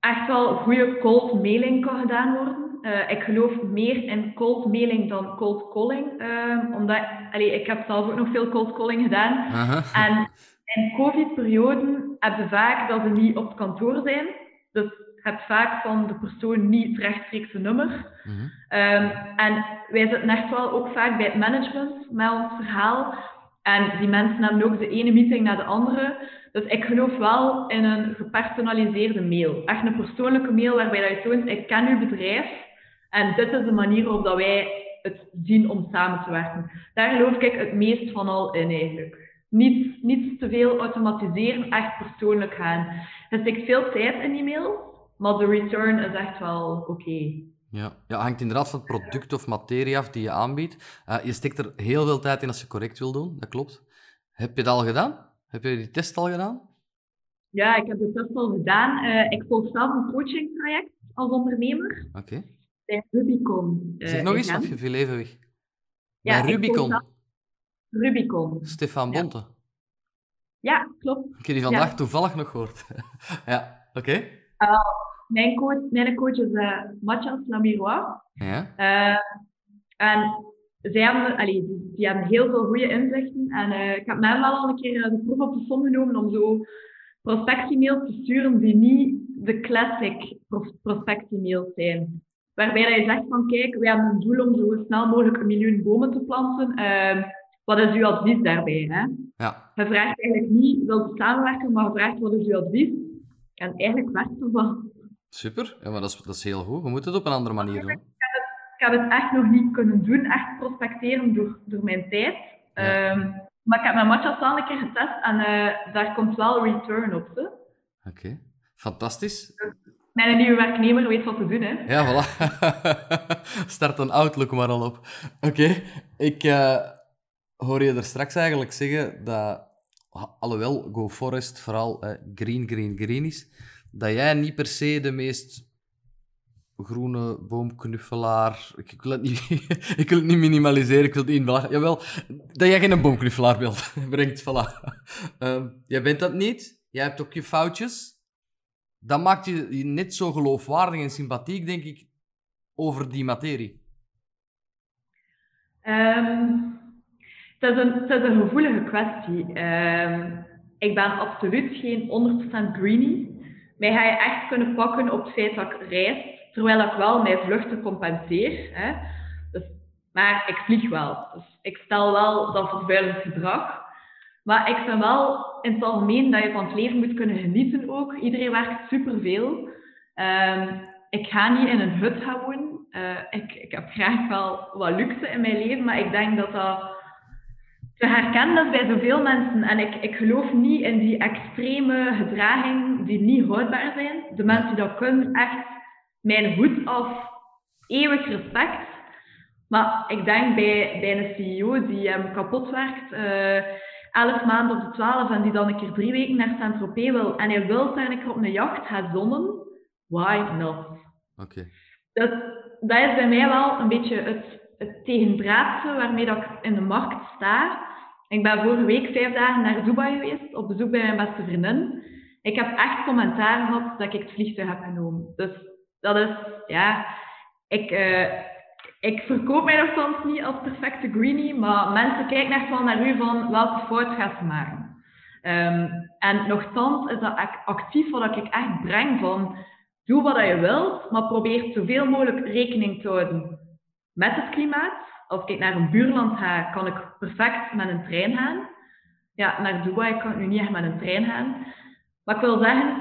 echt wel goede cold mailing kan gedaan worden. Ik geloof meer in cold mailing dan cold calling. Uh, omdat, allee, ik heb zelf ook nog veel cold calling gedaan. En in covid-perioden heb je vaak dat ze niet op het kantoor zijn. Dus je hebt vaak van de persoon niet het rechtstreekse nummer. Mhm. Ehm, en wij zitten echt wel ook vaak bij het management met ons verhaal. En die mensen hebben ook de ene meeting na de andere. Dus ik geloof wel in een gepersonaliseerde mail. Echt een persoonlijke mail waarbij dat je toont, ik ken uw bedrijf en dit is de manier waarop dat wij het zien om samen te werken. Daar geloof ik het meest van al in eigenlijk. Niet, niet te veel automatiseren, echt persoonlijk gaan. Er steekt veel tijd in die mail, maar de return is echt wel oké. Ja. ja, hangt inderdaad van het product of materie af die je aanbiedt. Uh, je steekt er heel veel tijd in als je correct wil doen, dat klopt. Heb je het al gedaan? Heb je die test al gedaan? Ja, ik heb de test al gedaan. Uh, ik volg zelf een coachingtraject als ondernemer. Oké. Okay. Bij Rubicon. Uh, zeg nog eens, wat je veel even weg. Ja, bij Rubicon. Rubicon. Stefan Bonte. Ja, klopt. Ik heb die vandaag toevallig nog gehoord. [LAUGHS] ja, oké. Okay. Uh, mijn, coach, mijn coach is uh, Mathias Lamirois. Ja. en zij hebben, allee, die, die, hebben heel veel goede inzichten. En uh, ik heb mij wel al een keer de proef op de som genomen om zo prospectiemails te sturen die niet de classic prospectiemails zijn. Waarbij je zegt van kijk, we hebben een doel om zo snel mogelijk een miljoen bomen te planten. Uh, wat is uw advies daarbij? Hè? Ja. Je vraagt eigenlijk niet, wil je samenwerken, maar je vraagt wat is uw advies? En eigenlijk werkt het wel. Super, ja, maar dat is, dat is heel goed. We moeten het op een andere manier doen ik heb het echt nog niet kunnen doen, echt prospecteren door, door mijn tijd. Ehm, maar ik heb mijn matchas al een keer getest en uh, daar komt wel return op. Oké, okay. fantastisch. mijn nieuwe werknemer weet wat te doen, hè. Ja, voilà. [LAUGHS] Start een Outlook maar al op. Oké, ik uh, hoor je er straks eigenlijk zeggen dat, alhoewel Go Forest vooral green, green, green is, dat jij niet per se de meest groene boomknuffelaar. Ik, wil het niet, [LAUGHS] ik wil het niet minimaliseren, ik wil het niet inbelachen. Jawel, dat jij geen boomknuffelaar bent, [LAUGHS] brengt, voilà. Uh, jij bent dat niet, jij hebt ook je foutjes. Dat maakt je net zo geloofwaardig en sympathiek, denk ik, over die materie. Um, het, is een, gevoelige kwestie. Um, ik ben absoluut geen 100% greenie. Mij ga je echt kunnen pakken op het feit dat ik reis terwijl ik wel mijn vluchten compenseer. Hè. Dus, maar ik vlieg wel. Dus ik stel wel dat vervuilend gedrag. Maar ik vind wel in het algemeen dat je van het leven moet kunnen genieten ook. Iedereen werkt superveel. Um, ik ga niet in een hut gaan wonen. Uh, ik, ik heb graag wel wat luxe in mijn leven, maar ik denk dat dat te herkennen is bij zoveel mensen. En ik, ik geloof niet in die extreme gedraging die niet houdbaar zijn. De mensen die dat kunnen, echt mijn hoed af. Eeuwig respect. Maar ik denk bij, bij een CEO die hem kapot werkt, uh, elf maanden op de twaalf en die dan een keer drie weken naar Saint-Tropez wil en hij wil daar een keer op een jacht gaan zonnen, why not? Oké. Dat, dat is bij mij wel een beetje het, het waarmee dat ik in de markt sta. Ik ben vorige week vijf dagen naar Dubai geweest, op bezoek bij mijn beste vriendin. Ik heb echt commentaar gehad dat ik het vliegtuig heb genomen. Dus dat is, ja, ik, uh, ik verkoop mij nogthans niet als perfecte greenie, maar mensen kijken echt wel naar u van welke fout gaat ze maken. Um, en nogthans is dat actief wat ik echt breng van doe wat je wilt, maar probeer zoveel mogelijk rekening te houden met het klimaat. Als ik naar een buurland ga, kan ik perfect met een trein gaan. Ja, naar Dubai kan ik nu niet echt met een trein gaan. Maar ik wil zeggen,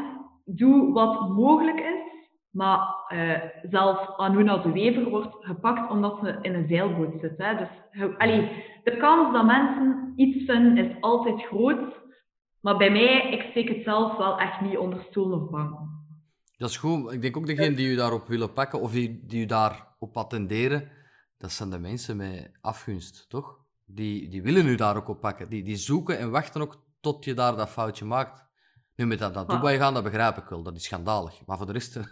doe wat mogelijk is maar uh, zelfs Anuna de Wever wordt gepakt omdat ze in een zeilboot zit. Hè. Dus allee, de kans dat mensen iets vinden is altijd groot. Maar bij mij, ik steek het zelf wel echt niet onder stoel of bank. Dat is goed. Ik denk ook degene die u daarop willen pakken of die, die u daarop attenderen, dat zijn de mensen met afgunst, toch? Die, die willen u daar ook op pakken. Die, die zoeken en wachten ook tot je daar dat foutje maakt. Nu, met dat naar Dubai gaan, dat begrijp ik wel. Dat is schandalig. Maar voor de rest... uh,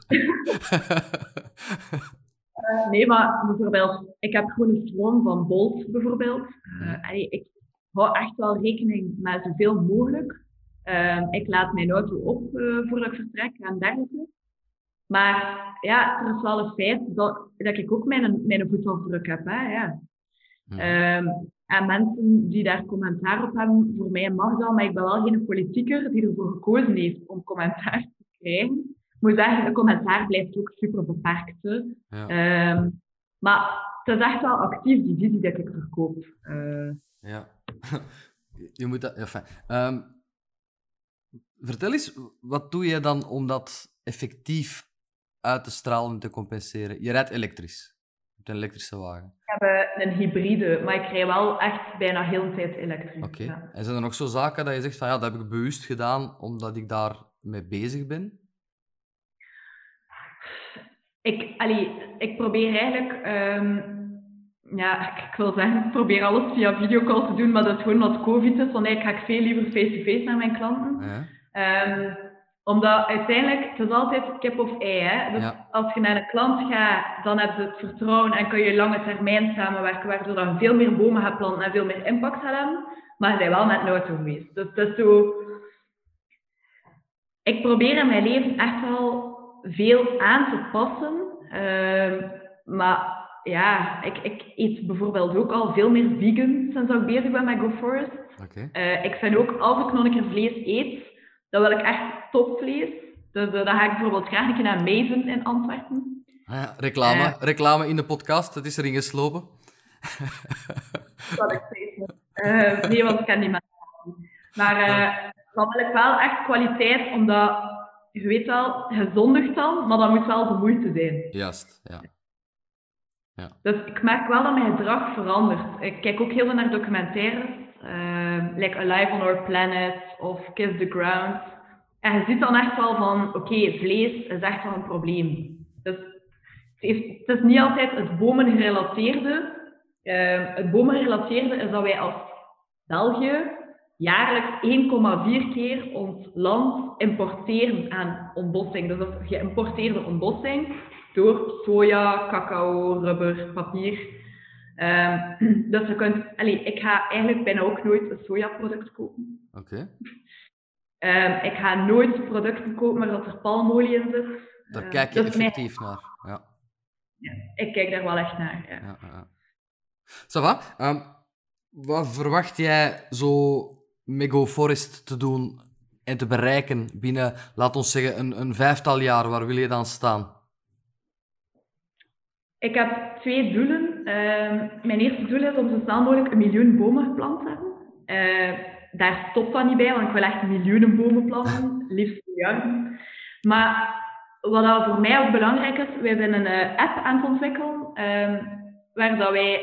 [LAUGHS] nee, maar bijvoorbeeld... Ik heb gewoon een stroom van Bolt, bijvoorbeeld. Uh, ik hou echt wel rekening met zoveel mogelijk. Uh, ik laat mijn auto op voordat ik vertrek en dergelijke. Maar ja, er is wel een feit dat, dat ik ook mijn, mijn voetafdruk heb. Hè, ja. Ehm, en mensen die daar commentaar op hebben, voor mij mag dat, maar ik ben wel geen politieker die ervoor gekozen heeft om commentaar te krijgen. Ik moet zeggen, een commentaar blijft ook super beperkt. Ja. Ehm, maar het is echt wel actief die visie dat ik verkoop. Uh, ja. [LAUGHS] Je moet dat... Enfin, um, vertel eens, wat doe je dan om dat effectief uit te stralen en te compenseren? Je rijdt elektrisch. Je hebt een elektrische wagen. Ik heb een hybride, maar ik rij wel echt bijna heel de tijd elektrisch. Oké. En zijn er nog zo zaken dat je zegt van ja, dat heb ik bewust gedaan omdat ik daar mee bezig ben? Ik, allee, ik probeer eigenlijk um, ja, ik wil zeggen, ik probeer alles via videocall te doen, maar dat is gewoon omdat COVID is. Want eigenlijk ga ik veel liever face-to-face naar mijn klanten. Ja. Um, omdat uiteindelijk, het is altijd kip of ei. Hè? Dus als je naar een klant gaat, dan heb je het vertrouwen en kun je lange termijn samenwerken, waardoor je veel meer bomen gaat planten en veel meer impact gaat hebben. Maar je bent wel met nooit geweest. Dus het is zo... Ik probeer in mijn leven echt wel veel aan te passen. Uh, maar ja, ik, ik eet bijvoorbeeld ook al veel meer vegan sinds ik bezig ben met GoForest. Okay. Uh, ik vind ook, als ik nog een keer vlees eet, dan wil ik echt topvlees. Dus uh, dan ga ik bijvoorbeeld graag een keer naar Maven in Antwerpen. Ah ja, reclame, uh, reclame in de podcast, het is erin geslopen. [LAUGHS] dat ik zeggen. nee, want ik ken die mensen Maar dan wil ik wel echt kwaliteit, omdat je weet wel, gezondig dan, maar dat moet wel de moeite zijn. Juist, ja. Ja. Dus ik merk wel dat mijn gedrag verandert. Ik kijk ook heel veel naar documentaires, uh, like Alive on Our Planet of Kiss the Ground. En je ziet dan echt wel van, oké, vlees is echt wel een probleem. Dus het, het is niet altijd het bomengerelateerde. Uh, het bomengerelateerde is dat wij als België jaarlijks 1,4 keer ons land importeren aan ontbossing. Dus dat is geïmporteerde ontbossing door soja, cacao, rubber, papier. [CLEARS THROAT] Um, dus je kunt, allez, ik ga eigenlijk bijna ook nooit een sojaproduct kopen. Oké. Um, ik ga nooit producten kopen waar dat er palmolie in zit. Daar kijk je effectief naar. Ja. ja. Ik kijk daar wel echt naar. Ja. ja, ja. Ça va? Um, wat verwacht jij zo Mego Forest te doen en te bereiken binnen, laat ons zeggen, een, een vijftal jaar? Waar wil je dan staan? Ik heb twee doelen. Ehm, mijn eerste doel is om zo snel mogelijk een miljoen bomen geplant te hebben. Uh, daar stopt dat niet bij, want ik wil echt miljoenen bomen planten, [LAUGHS] liefst miljarden. Maar wat dat voor mij ook belangrijk is, wij zijn een uh, app aan het ontwikkelen, uh, waar dat wij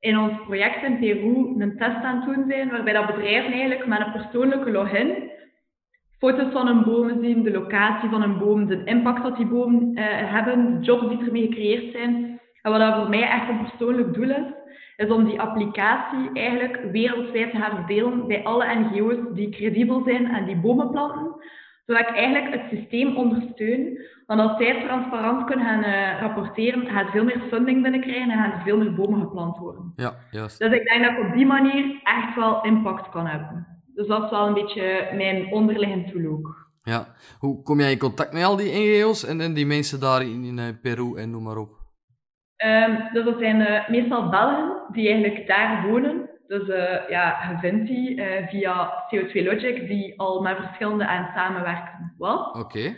in ons project in Peru een test aan het doen zijn, waarbij dat bedrijven eigenlijk met een persoonlijke login foto's van een boom zien, de locatie van een boom, de impact dat die bomen uh, hebben, de jobs die ermee gecreëerd zijn. En wat dat voor mij echt een persoonlijk doel is, is om die applicatie eigenlijk wereldwijd te gaan verdelen bij alle NGO's die credibel zijn en die bomen planten, zodat ik eigenlijk het systeem ondersteun. Want als zij transparant kunnen gaan uh, rapporteren, gaat veel meer funding binnenkrijgen en gaan veel meer bomen geplant worden. Ja, juist. Dus ik denk dat ik op die manier echt wel impact kan hebben. Dus dat is wel een beetje mijn onderliggend doel ook. Ja. Hoe kom jij in contact met al die NGO's en, en die mensen daar in, in eh, Peru en noem maar op? Um, dus dat zijn uh, meestal Belgen die eigenlijk daar wonen. Dus uh, ja, je vindt die uh, via CO2 Logic, die al met verschillende aan samenwerken was. Oké. Okay.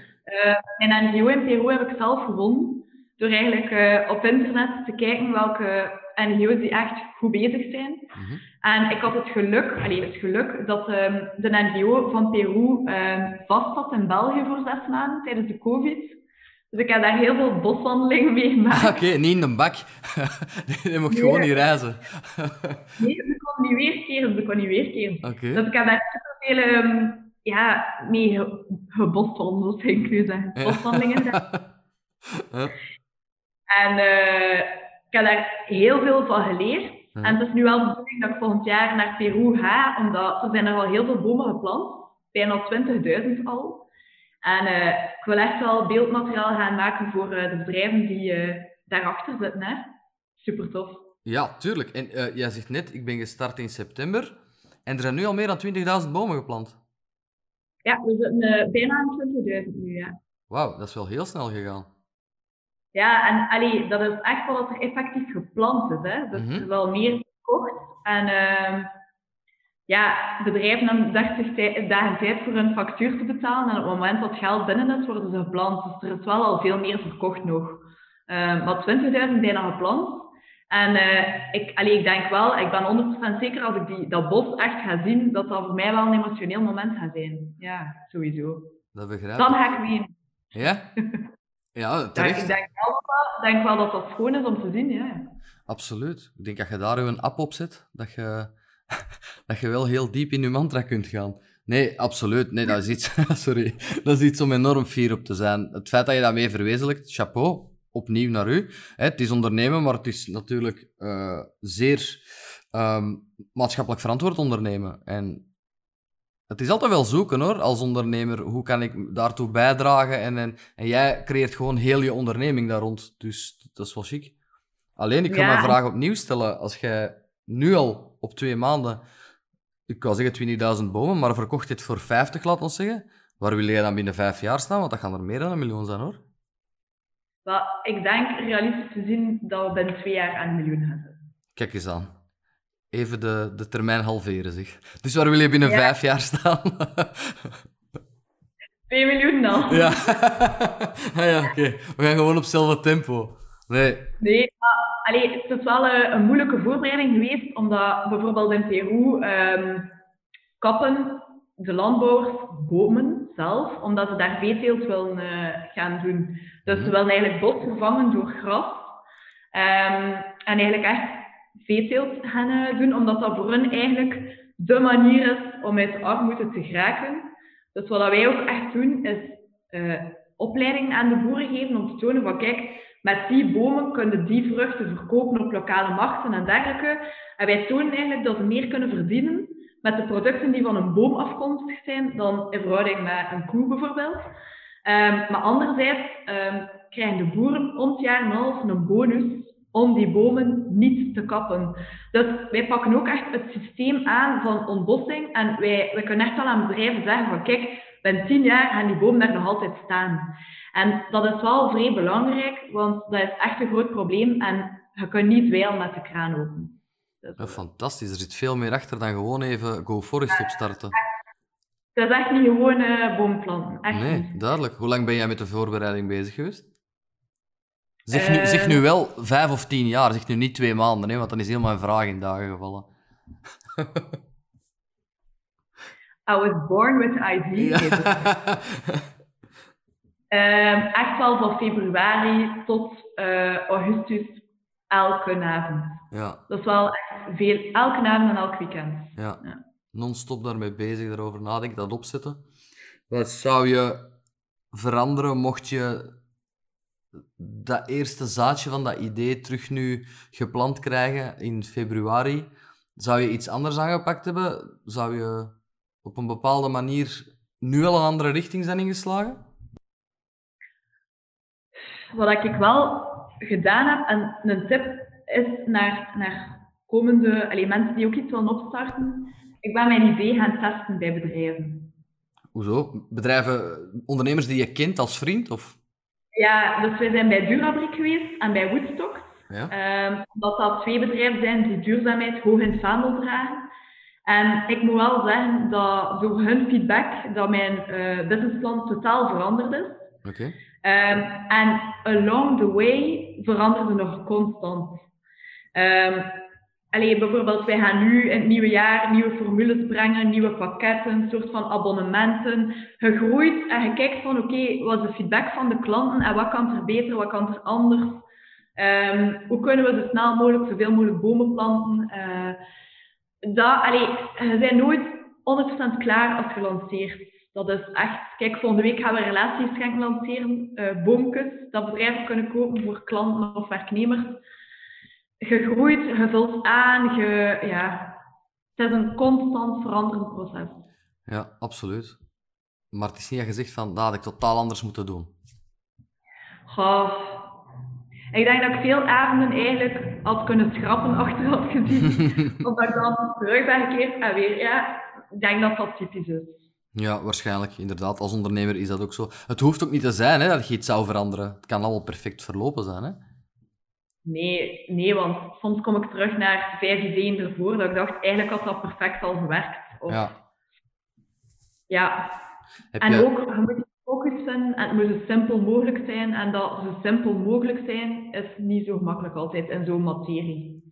mijn NGO in Peru heb ik zelf gewonnen. Door eigenlijk op internet te kijken welke NGO's die echt goed bezig zijn. Mm -hmm. En ik had het geluk, alleen het geluk, dat um, de NGO van Peru um, vast zat in België voor zes maanden tijdens de COVID. Dus ik heb daar heel veel boswandelingen mee [LAUGHS] gemaakt. Oké, okay, niet in de bak. [LAUGHS] je mocht nee. gewoon niet reizen. nee, ze kon niet weerkeren. Ze kon niet weerkeren. Okay. Dus ik heb daar superveel um, ja, mee geboswandeld, ging ik nu zeggen. Boswandelingen. [LAUGHS] En uh, ik heb daar heel veel van geleerd. En het is nu wel de bedoeling dat ik volgend jaar naar Peru ga, omdat er zijn er al heel veel bomen geplant. Bijna 20.000 al. En uh, ik wil echt wel beeldmateriaal gaan maken voor uh, de bedrijven die uh, daarachter zitten. Hè. Super tof. Ja, tuurlijk. En jij zegt net, ik ben gestart in september. En er zijn nu al meer dan 20.000 bomen geplant. Ja, we zitten bijna aan 20.000 nu, ja. Wauw, dat is wel heel snel gegaan. Ja, en allee, dat is echt wel wat er effectief gepland is. Hè. Mm er is wel meer gekocht. En uh, ja, bedrijven hebben 30 dagen tijd voor hun factuur te betalen. En op het moment dat geld binnen is, worden ze gepland. Dus er is wel al veel meer verkocht nog. Uh, maar 20.000 bijna gepland. En uh, ik, allee, ik denk wel, ik ben 100% zeker als ik die, dat bos echt ga zien, dat dat voor mij wel een emotioneel moment gaat zijn. Ja, sowieso. Dat begrijp Dan ga ik mee. Ja? [LAUGHS] Ja, terecht. ik denk wel, denk wel dat dat schoon is om te zien, ja. Absoluut. Ik denk dat je daar een app op zet, dat je, dat je wel heel diep in je mantra kunt gaan. Nee, absoluut. Nee, dat is iets, [LAUGHS] sorry, dat is iets om enorm fier op te zijn. Het feit dat je dat mee verwezenlijkt, chapeau, opnieuw naar u. Het is ondernemen, maar het is natuurlijk uh, zeer um, maatschappelijk verantwoord ondernemen. En het is altijd wel zoeken hoor, als ondernemer. Hoe kan ik daartoe bijdragen? En, en, en jij creëert gewoon heel je onderneming daar rond. Dus dat is wel chic. Alleen, ik ga ja. mijn vraag opnieuw stellen. Als jij nu al op twee maanden, ik kan zeggen 20.000 bomen, maar verkocht dit voor 50, laat ons zeggen. Waar wil jij dan binnen vijf jaar staan? Want dat gaan er meer dan een miljoen zijn hoor. Ik denk realistisch gezien dat we binnen twee jaar aan een miljoen gaan zitten. Kijk eens aan. Even de, de termijn halveren, zeg. Dus waar wil je binnen vijf jaar staan? [LAUGHS] 2 miljoen dan. [LAUGHS] Ja, [LAUGHS] ah, ja oké. We gaan gewoon op hetzelfde tempo. Nee. Nee, maar allee, het is wel een, een, moeilijke voorbereiding geweest, omdat bijvoorbeeld in Peru um, kappen de landbouwers bomen zelf, omdat ze daar veeteelt willen uh, gaan doen. Dus ze mhm. willen eigenlijk bos vervangen door gras. Um, en eigenlijk echt veeteelt gaan uh, doen, omdat dat voor hen eigenlijk de manier is om uit de armoede te geraken. Dus wat wij ook echt doen, is uh, opleiding aan de boeren geven om te tonen van kijk, met die bomen kunnen die vruchten verkopen op lokale markten en dergelijke. En wij tonen eigenlijk dat ze meer kunnen verdienen met de producten die van een boom afkomstig zijn dan in verhouding met een koe bijvoorbeeld. Um, maar anderzijds um, krijgen de boeren het jaar en een bonus om die bomen niet te kappen. Dus wij pakken ook echt het systeem aan van ontbossing en wij, wij kunnen echt wel aan bedrijven zeggen van kijk, binnen tien jaar gaan die bomen daar nog altijd staan. En dat is wel vrij belangrijk, want dat is echt een groot probleem en je kunt niet wel met de kraan open. Ja, fantastisch. Er zit veel meer achter dan gewoon even Go Forest opstarten. Dat is echt niet gewoon uh, boomplanten. Echt nee, niet. duidelijk. Hoe lang ben jij met de voorbereiding bezig geweest? Zeg nu, zeg nu wel vijf of tien jaar, zeg nu niet twee maanden, hè, want dan is helemaal een vraag in dagen gevallen. [LAUGHS] I was born with the idea. um, echt wel van februari tot uh, augustus elke avond. Ja. Dat is wel echt veel, elke avond en elk weekend. Ja. ja. Non-stop daarmee bezig, daarover nadenken, dat opzetten. Wat zou je veranderen mocht je dat eerste zaadje van dat idee terug nu geplant krijgen in februari? Zou je iets anders aangepakt hebben? Zou je op een bepaalde manier nu al een andere richting zijn ingeslagen? Wat ik wel gedaan heb, en een tip is naar, naar komende allee, mensen die ook iets willen opstarten. Ik ben mijn idee gaan testen bij bedrijven. Hoezo? Bedrijven, ondernemers die je kent als vriend? Of? Ja, dus wij zijn bij Durabrik geweest en bij Woodstock. Ja. Um, omdat dat twee bedrijven zijn die duurzaamheid hoog in het vaandel dragen. En ik moet wel zeggen dat door hun feedback dat mijn uh, businessplan totaal veranderd is. Oké. Um, en along the way veranderde nog constant. Um, allee, bijvoorbeeld, wij gaan nu in het nieuwe jaar nieuwe formules brengen, nieuwe pakketten, een soort van abonnementen. Je groeit en kijkt van, oké, okay, wat is de feedback van de klanten en wat kan er beter, wat kan er anders? Um, hoe kunnen we zo snel mogelijk zoveel mogelijk bomen planten? Uh, dat, allee, je bent nooit 100% klaar als je lanceert. Dat is echt, kijk, volgende week gaan we relatieschenk lanceren, uh, boomkes, dat bedrijven kunnen kopen voor klanten of werknemers je vult aan, je, ja, het is een constant veranderend proces. Ja, absoluut. Maar het is niet dat je zegt van, dat had ik totaal anders moeten doen. Goh. Ik denk dat ik veel avonden eigenlijk had kunnen schrappen achteraf gezien. [LAUGHS] omdat ik dan terug ben gekeerd en weer, ja, ik denk dat dat typisch is. Ja, waarschijnlijk, inderdaad. Als ondernemer is dat ook zo. Het hoeft ook niet te zijn hè, dat je iets zou veranderen. Het kan allemaal perfect verlopen zijn. Hè? Nee, nee, want soms kom ik terug naar vijf ideeën ervoor dat ik dacht, eigenlijk had dat perfect al gewerkt. Of, ja. Ja. en ook, je moet focussen en het moet zo simpel mogelijk zijn. En dat zo simpel mogelijk zijn is niet zo gemakkelijk altijd in zo'n materie.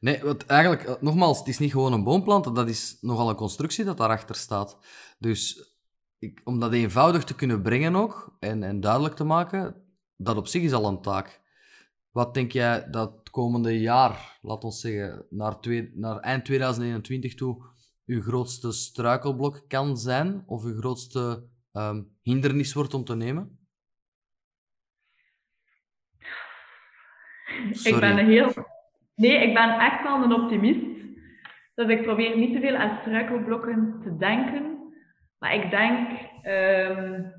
Nee, want eigenlijk, eh, nogmaals, het is niet gewoon een boomplant, dat is nogal een constructie dat daarachter staat. Dus ik, om dat eenvoudig te kunnen brengen ook, en, en duidelijk te maken, dat op zich is al een taak. Wat denk jij dat het komende jaar, laat ons zeggen, naar, twee, naar eind 2021 toe, uw grootste struikelblok kan zijn? Of uw grootste um, hindernis wordt om te nemen? Sorry. Ik ben heel... Nee, ik ben echt wel een optimist. Dus ik probeer niet te veel aan struikelblokken te denken. Maar ik denk... Um...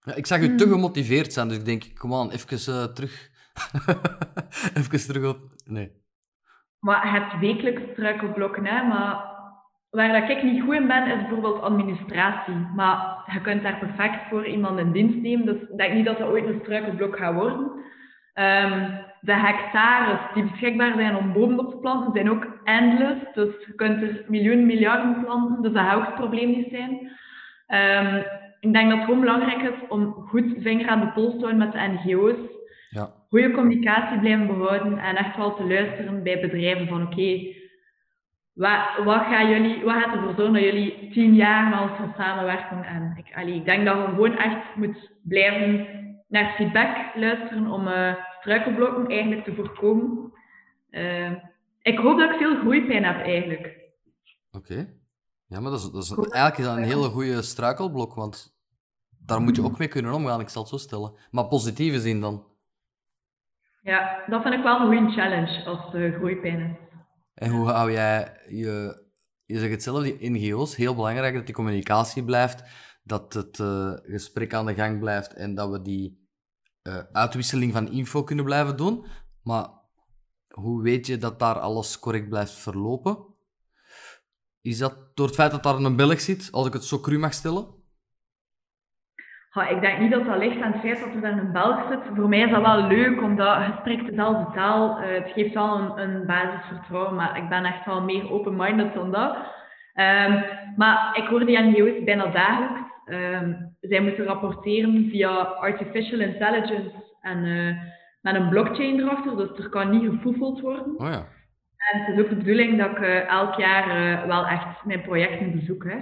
Ja, ik zag u te hmm. gemotiveerd zijn, dus ik denk, kom aan, even uh, terug. [LAUGHS] even terug op... Nee. Maar je hebt wekelijks struikelblokken, hè. Maar waar dat ik niet goed in ben, is bijvoorbeeld administratie. Maar je kunt daar perfect voor iemand in dienst nemen. Dus ik denk niet dat dat ooit een struikelblok gaat worden. Um, de hectares die beschikbaar zijn om bomen op te planten, zijn ook endless. Dus je kunt er miljoenen, miljarden planten. Dus dat gaat ook het probleem niet zijn. Um, ik denk dat het gewoon belangrijk is om goed vinger aan de pols te houden met de NGO's. Ja. Goede communicatie blijven behouden en echt wel te luisteren bij bedrijven van oké, wat, wat, gaan jullie, wat gaat ervoor zorgen dat jullie tien jaar met ons gaan samenwerken? En ik, allee, ik denk dat we gewoon echt moet blijven naar feedback luisteren om uh, struikelblokken eigenlijk te voorkomen. Uh, ik hoop dat ik veel groeipijn heb eigenlijk. Oké. Ja, maar dat is, dat is eigenlijk is dat een hele goede struikelblok, want daar moet je ook mee kunnen omgaan, ik zal het zo stellen. Maar positieve zin dan. Ja, dat vind ik wel een goede challenge als de groeipijn is. En hoe hou jij je... Je zegt het zelf, die NGO's, heel belangrijk dat die communicatie blijft, dat het uh, gesprek aan de gang blijft en dat we die uh, uitwisseling van info kunnen blijven doen. Maar hoe weet je dat daar alles correct blijft verlopen? Is dat door het feit dat daar een Belg zit, als ik het zo cru mag stellen? Ik denk niet dat dat ligt aan het feit dat er daar een Belg zit. Voor mij is dat wel leuk, omdat je spreekt dezelfde taal. Uh, het geeft wel een, een basisvertrouwen, maar ik ben echt wel meer open-minded dan dat. Um, maar ik hoor die NGO's bijna dagelijks. Um, zij moeten rapporteren via artificial intelligence en uh, met een blockchain erachter, dus er kan niet gefoefeld worden. Oh ja. En het is ook de bedoeling dat ik uh, elk jaar wel echt mijn projecten bezoek. Hè.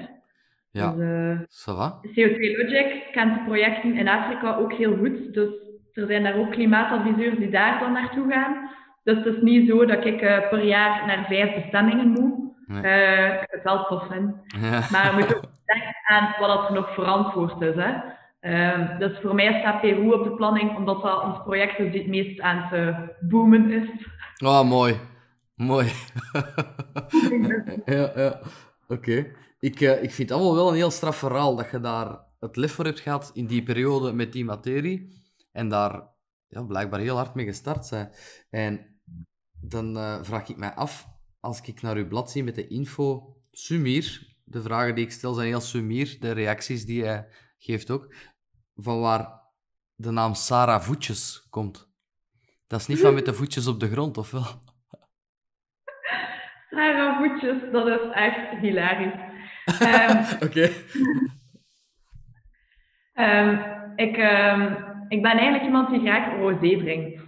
Ja, dus, uh, CO2 Logic kent projecten in Afrika ook heel goed. Dus er zijn daar ook klimaatadviseurs die daar dan naartoe gaan. Dus het is niet zo dat ik uh, per jaar naar vijf bestemmingen moet. Nee. Uh, ik het wel tof. Ja. Maar we moeten ook denken aan wat er nog verantwoord is. Hè. Uh, dus voor mij staat Peru op de planning, omdat dat ons project is die het meest aan het boomen is. Oh, mooi. Mooi. [LAUGHS] [LAUGHS] ja, ja. Oké. Ik, uh, ik vind allemaal wel een heel straf verhaal dat je daar het lef voor hebt gehad in die periode met die materie. En daar ja, blijkbaar heel hard mee gestart zijn. En dan uh, vraag ik mij af, als ik naar uw blad zie met de info, sumier, de vragen die ik stel zijn heel sumier, de reacties die hij geeft ook, van waar de naam Sarah Voetjes komt. Dat is niet van met de voetjes op de grond, of wel? Sarah Voetjes, dat is echt hilarisch. Um, [LAUGHS] Oké. Um, ik, um, ik ben eigenlijk iemand die graag rosé drinkt.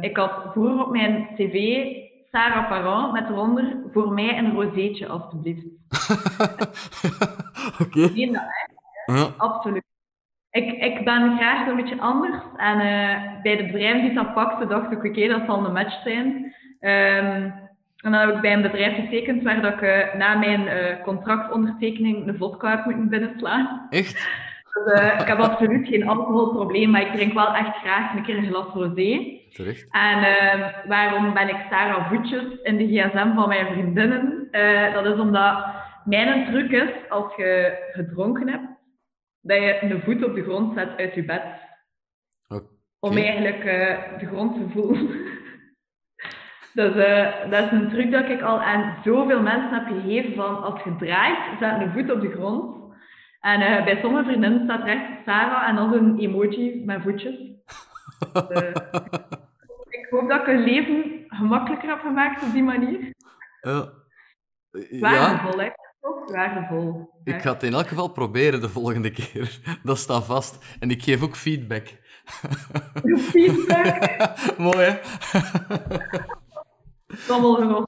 ik had vroeger op mijn cv Sarah Parent met eronder voor mij een rozeetje, alstublieft. [LAUGHS] Oké. Okay. Ja. Absoluut. Ik, ik ben graag een beetje anders. En uh, bij de bedrijven die dat pakte, dacht ik, oké, okay, dat zal een match zijn. Um, en dan heb ik bij een bedrijf getekend waar dat ik uh, na mijn uh, contractondertekening een vodka heb moeten binnenslaan. Echt? Dus, uh, ik heb absoluut geen alcoholprobleem, maar ik drink wel echt graag een keer een glas rosé. Terecht. En ehm, waarom ben ik Sarah Voetjes in de gsm van mijn vriendinnen? dat is omdat mijn truc is, als je gedronken hebt, dat je een voet op de grond zet uit je bed. Okay. Om eigenlijk de grond te voelen. Dus uh, dat is een truc dat ik al aan zoveel mensen heb gegeven van als je draait, zet een voet op de grond. En uh, bij sommige vriendinnen staat rechts Sarah en dan een emoji met voetjes. uh, [LAUGHS] ik hoop dat ik hun leven gemakkelijker heb gemaakt op die manier. Waardevol, hè? Waardevol. Ik ga het in elk geval proberen de volgende keer. [LAUGHS] Dat staat vast. En ik geef ook feedback. Feedback? [LAUGHS] Mooi, hè? Allemaal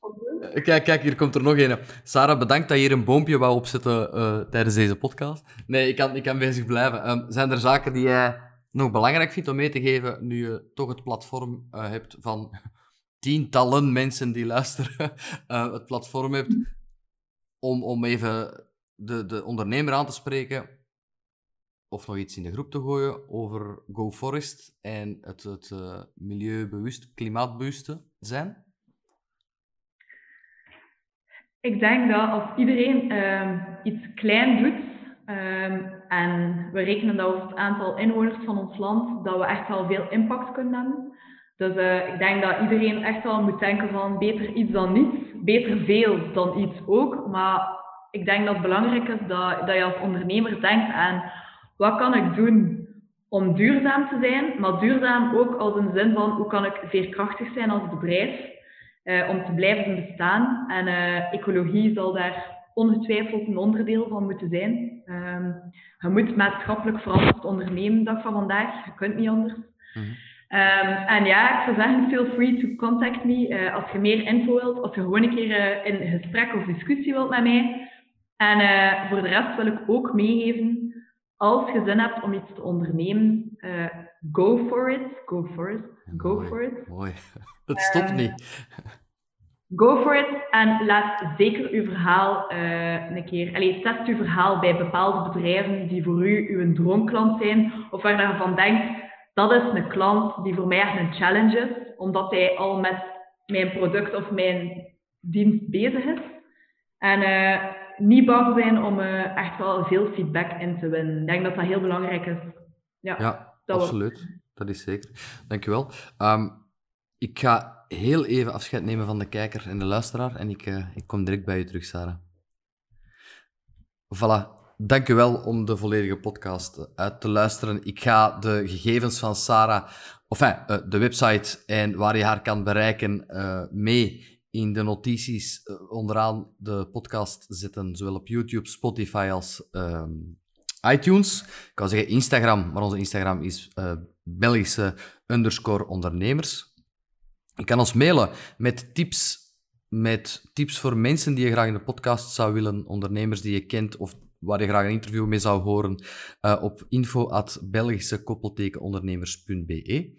Kijk, kijk, hier komt er nog een. Sarah, bedankt dat je hier een boompje wou opzetten uh, tijdens deze podcast. Nee, ik kan, ik kan bezig blijven. Um, zijn er zaken die jij nog belangrijk vindt om mee te geven, nu je toch het platform uh, hebt van [LAUGHS] tientallen mensen die luisteren, uh, [LAUGHS] het platform hebt, om, om even de, de ondernemer aan te spreken, of nog iets in de groep te gooien over GoForest en het, het milieubewust, klimaatbewuste zijn? Ik denk dat als iedereen uh, iets klein doet, um, en we rekenen dat over het aantal inwoners van ons land, dat we echt wel veel impact kunnen hebben. Dus uh, ik denk dat iedereen echt wel moet denken van beter iets dan niets. Beter veel dan iets ook. Maar ik denk dat het belangrijk is dat, dat je als ondernemer denkt aan wat kan ik doen om duurzaam te zijn, maar duurzaam ook als een zin van hoe kan ik veerkrachtig zijn als bedrijf uh, om te blijven bestaan. En uh, ecologie zal daar ongetwijfeld een onderdeel van moeten zijn. Um, je moet maatschappelijk verantwoord ondernemen dag van vandaag. Je kunt niet anders. Mm -hmm. um, en ja, ik zou zeggen, feel free to contact me uh, als je meer info wilt, als je gewoon een keer in gesprek of discussie wilt met mij. En voor de rest wil ik ook meegeven als je zin hebt om iets te ondernemen, go for it. Go for it. Go mooi, for it. Mooi. [LAUGHS] Het stopt um, niet. Go for it en laat zeker uw verhaal uh, een keer. Allee, test uw verhaal bij bepaalde bedrijven die voor u uw droomklant zijn, of waar je van denkt, dat is een klant die voor mij echt een challenge is, omdat hij al met mijn product of mijn dienst bezig is. En uh, niet bang zijn om uh, echt wel veel feedback in te winnen. Ik denk dat dat heel belangrijk is. Ja, ja absoluut. Dat is zeker. Dankjewel. Um, ik ga heel even afscheid nemen van de kijker en de luisteraar en ik, uh, ik kom direct bij je terug, Sarah. Voilà. Dankjewel om de volledige podcast uit te luisteren. Ik ga de gegevens van Sarah, of enfin, uh, de website en waar je haar kan bereiken, mee in de notities onderaan de podcast zetten, zowel op YouTube, Spotify als um, iTunes. Ik kan zeggen Instagram, maar onze Instagram is uh, Belgische underscore ondernemers. Je kan ons mailen met tips, met tips voor mensen die je graag in de podcast zou willen, ondernemers die je kent of waar je graag een interview mee zou horen, uh, op info.belgische-ondernemers.be.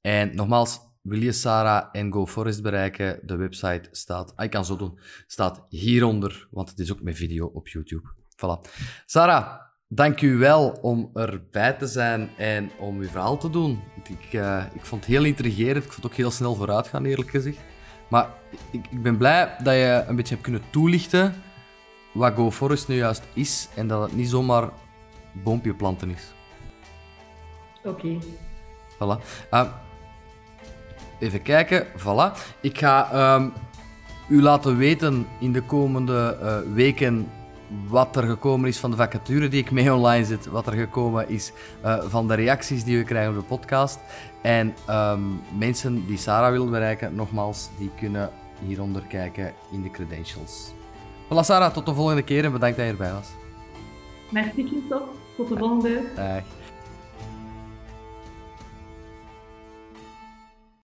En nogmaals, wil je Sarah en GoForest bereiken? De website staat, ah, ik kan zo doen, staat hieronder, want het is ook met video op YouTube. Voilà. Sarah, dank u wel om erbij te zijn en om uw verhaal te doen. Ik, uh, ik vond het heel intrigerend, ik vond het ook heel snel vooruit gaan, eerlijk gezegd. Maar ik, ik ben blij dat je een beetje hebt kunnen toelichten wat GoForest nu juist is en dat het niet zomaar boompje planten is. Oké. Okay. Voilà. Uh, Even kijken, voilà. Ik ga um, u laten weten in de komende uh, weken wat er gekomen is van de vacature die ik mee online zet, wat er gekomen is uh, van de reacties die we krijgen op de podcast. En um, mensen die Sarah willen bereiken, nogmaals, die kunnen hieronder kijken in de credentials. Voilà Sarah, tot de volgende keer en bedankt dat je erbij was. Merci Christophe, tot de volgende. Dag.